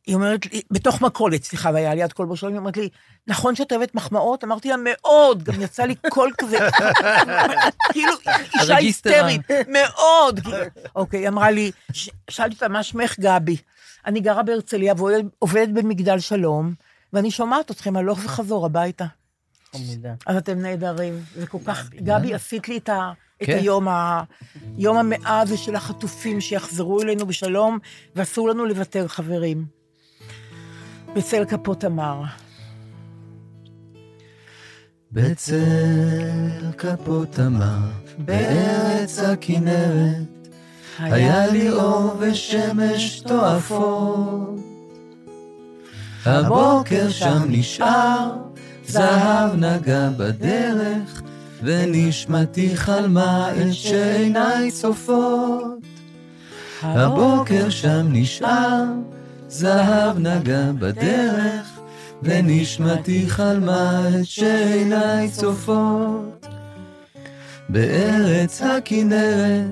היא אומרת לי, בתוך מכולת, סליחה, והיה ליד כל בו שלום, היא אומרת לי, נכון שאת אוהבת מחמאות? אמרתי לה, מאוד, גם יצא לי קול כזה, (laughs) כאילו, אישה. היסטרית, מאוד. אוקיי, היא אמרה לי, שאלתי אותה, מה שמך גבי? אני גרה בהרצליה ועובדת במגדל שלום, ואני שומעת אתכם הלוך וחזור הביתה. אז אתם נהדרים. זה כל כך, גבי, עשית לי את ה... את כן. היום, ה... יום המאה הזה של החטופים שיחזרו אלינו בשלום, ואסור לנו לוותר, חברים. בצל כפות תמר. בצל כפות תמר, בארץ הכנרת, היה לי אור ושמש תועפות. הבוקר שם נשאר, זהב נגע בדרך, ונשמתי חלמה את שעיניי צופות. הבוקר שם נשאר, זהב נגע בדרך, ונשמתי חלמה את שעיניי צופות. בארץ הכנרת,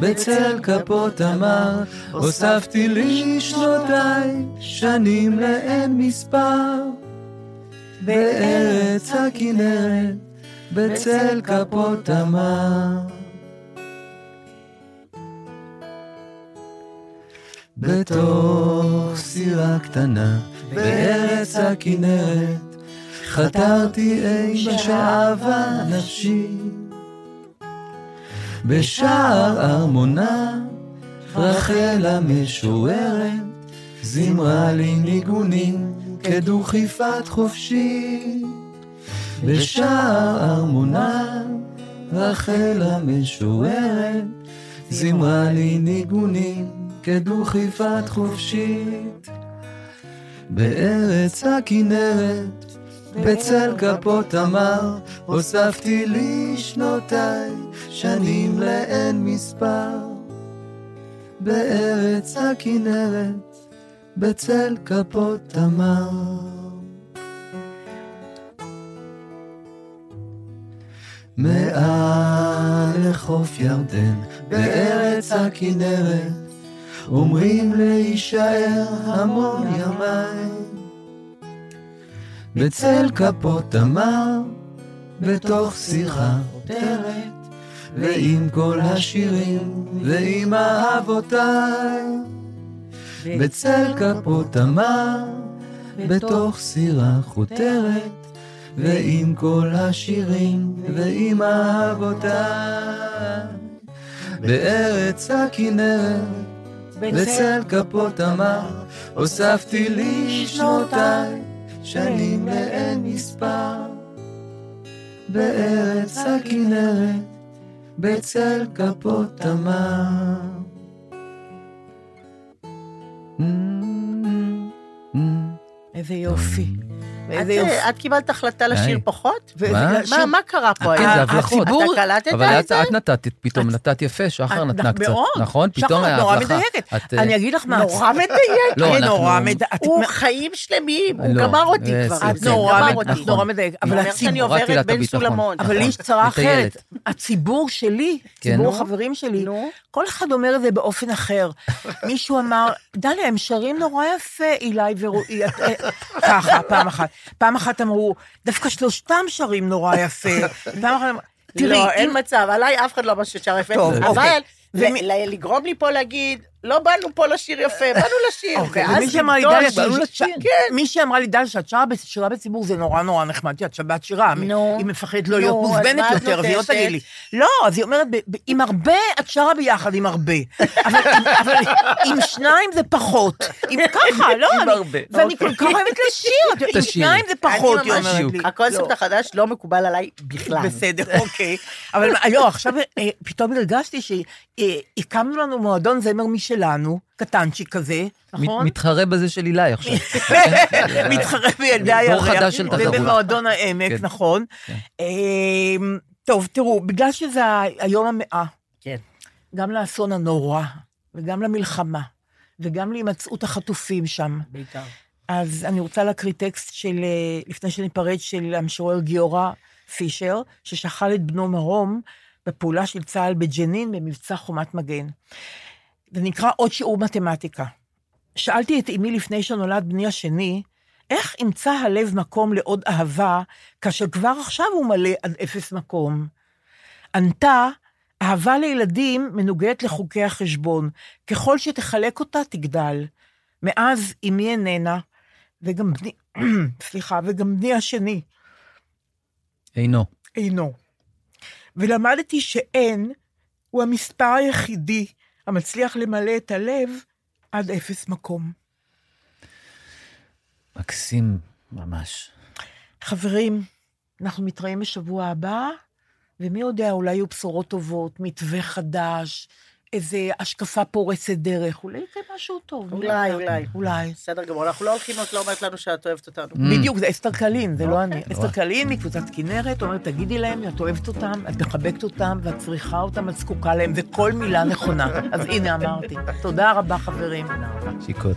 בצל כפות תמר, הוספתי לי שנותיי, שנים לאין מספר. בארץ הכנרת, בצל כפות תמר. בתוך סירה קטנה, בארץ הכנרת, חתרתי אי בשעבה נפשי. בשער ארמונה, רחל המשוררת, זימרה לי ניגונים כדוכיפת חופשי. בשער ארמונה, רחל המשוררת, זימרה לי ניגונים כדוכיפת חופשית. בארץ הכנרת, בצל כפות תמר, הוספתי לי שנותיי, שנים לאין מספר. בארץ הכנרת, בצל כפות תמר. מעל לחוף ירדן, בארץ הכנרת, אומרים להישאר המון ימיים. בצל כפות תמר, בתוך שיחה חותרת, ועם כל השירים, ועם אהבותיי. בצל כפות תמר, בתוך סירה חותרת, ועם כל השירים, ועם אהבותיי. בארץ הכנרת, בצל כפות תמר, הוספתי לי שנותיי, שנים לאין מספר. בארץ הכנרת, בצל כפות תמר. איזה יופי. יופי. אה, את קיבלת החלטה לשיר. פחות? מה? קרה פה כן, היום? זה הבלחות. אתה קלטת אבל את זה? את נתת, פתאום נתת יפה, שחר נתנה קצת. נכון? שחר, פתאום היה נורא הבלחה. מדייקת. את, אה, אני אגיד לך מה... נורא מדייק. (laughs) לא, כן, אנחנו- נורא מדייק. את- הוא חיים שלמים, הוא לא, גמר אותי כבר. את זה נורא גמר מד- אותי. את נורא מדייק. הוא אבל שאני הציבור... סולמות. אבל לי נכון, יש צרה אחרת. הציבור שלי, כן. ציבור. החברים שלי. כל אחד אומר את זה באופן אחר. מישהו אמר, דליה, הם שרים נורא יפה, אילי ורועי. ככה, פעם אחת. פעם אחת אמרו, דווקא שלושתם שרים נורא יפה. (laughs) פעם אחת אמרו, תראי, לא, אין מצב, עליי אף אחד לא אמר ששר יפה. טוב, אבל אוקיי. ל- ומי- ל- לגרום לי פה להגיד, לא באנו פה לשיר יפה, באנו לשיר. אוקיי, ואז לשיר. כן. מי שאמרה לי, דליה, שאת שרה בשירה בציבור זה נורא נורא נחמד, את שבת שירה. נו. היא מפחדת לא להיות מוזמנת יותר, והיא לא? תגיד לי. לא, אז היא אומרת, עם הרבה, את שרה ביחד עם הרבה. אבל עם שניים זה פחות. עם (laughs) ככה, לא. ואני כל כך אוהבת לשיר, עם. שניים זה פחות, היא אומרת לי. הקונספט לא. החדש לא מקובל עליי בכלל. בסדר, אוקיי. אבל לא, עכשיו אה, פתאום הרגשתי שהקמנו לנו מועדון זמר משלנו, קטנצ'יק כזה, נכון? מת- מתחרה בזה של אילי עכשיו. (laughs) מתחרה בילדי דור הירח. חדש של תחרות. ובמועדון העמק, כן. נכון. כן. אמ, טוב, תראו, בגלל שזה היום המאה, כן. גם לאסון הנורא, וגם למלחמה, וגם להימצאות החטופים שם, בעיקר. אז אני רוצה להקריא טקסט של, אה, לפני שניפרד, של המשורר גיורא פישר, ששכל את בנו מרום בפעולה של צה"ל בג'נין במבצע חומת מגן. זה נקרא עוד שיעור מתמטיקה. שאלתי את אמי לפני שנולד בני השני, איך ימצא הלב מקום לעוד אהבה, כאשר כבר עכשיו הוא מלא עד אפס מקום? ענתה, אהבה לילדים מנוגדת לחוקי החשבון. ככל שתחלק אותה, תגדל. מאז אמי איננה, וגם בני, (clears throat) סליחה, וגם בני השני אינו. אינו. ולמדתי שאין הוא המספר היחידי המצליח למלא את הלב עד אפס מקום. מקסים ממש. חברים, אנחנו מתראים בשבוע הבא, ומי יודע, אולי יהיו בשורות טובות, מתווה חדש, איזה השקפה פורצת דרך, אולי יקרה משהו טוב. אולי? אולי. אולי. בסדר גמור, אנחנו לא הולכים, את לא אומרת לנו שאת אוהבת אותנו. בדיוק, זה אסתר קלין, זה לא אני. נורא. אסתר קלין מקבוצת כנרת, אומרת, תגידי להם, את אוהבת אותם, את מחבקת אותם, ואת צריכה אותם, את זקוקה להם, וכל מילה נכונה. אז הנה אמרתי. תודה רבה, חברים. שיקות.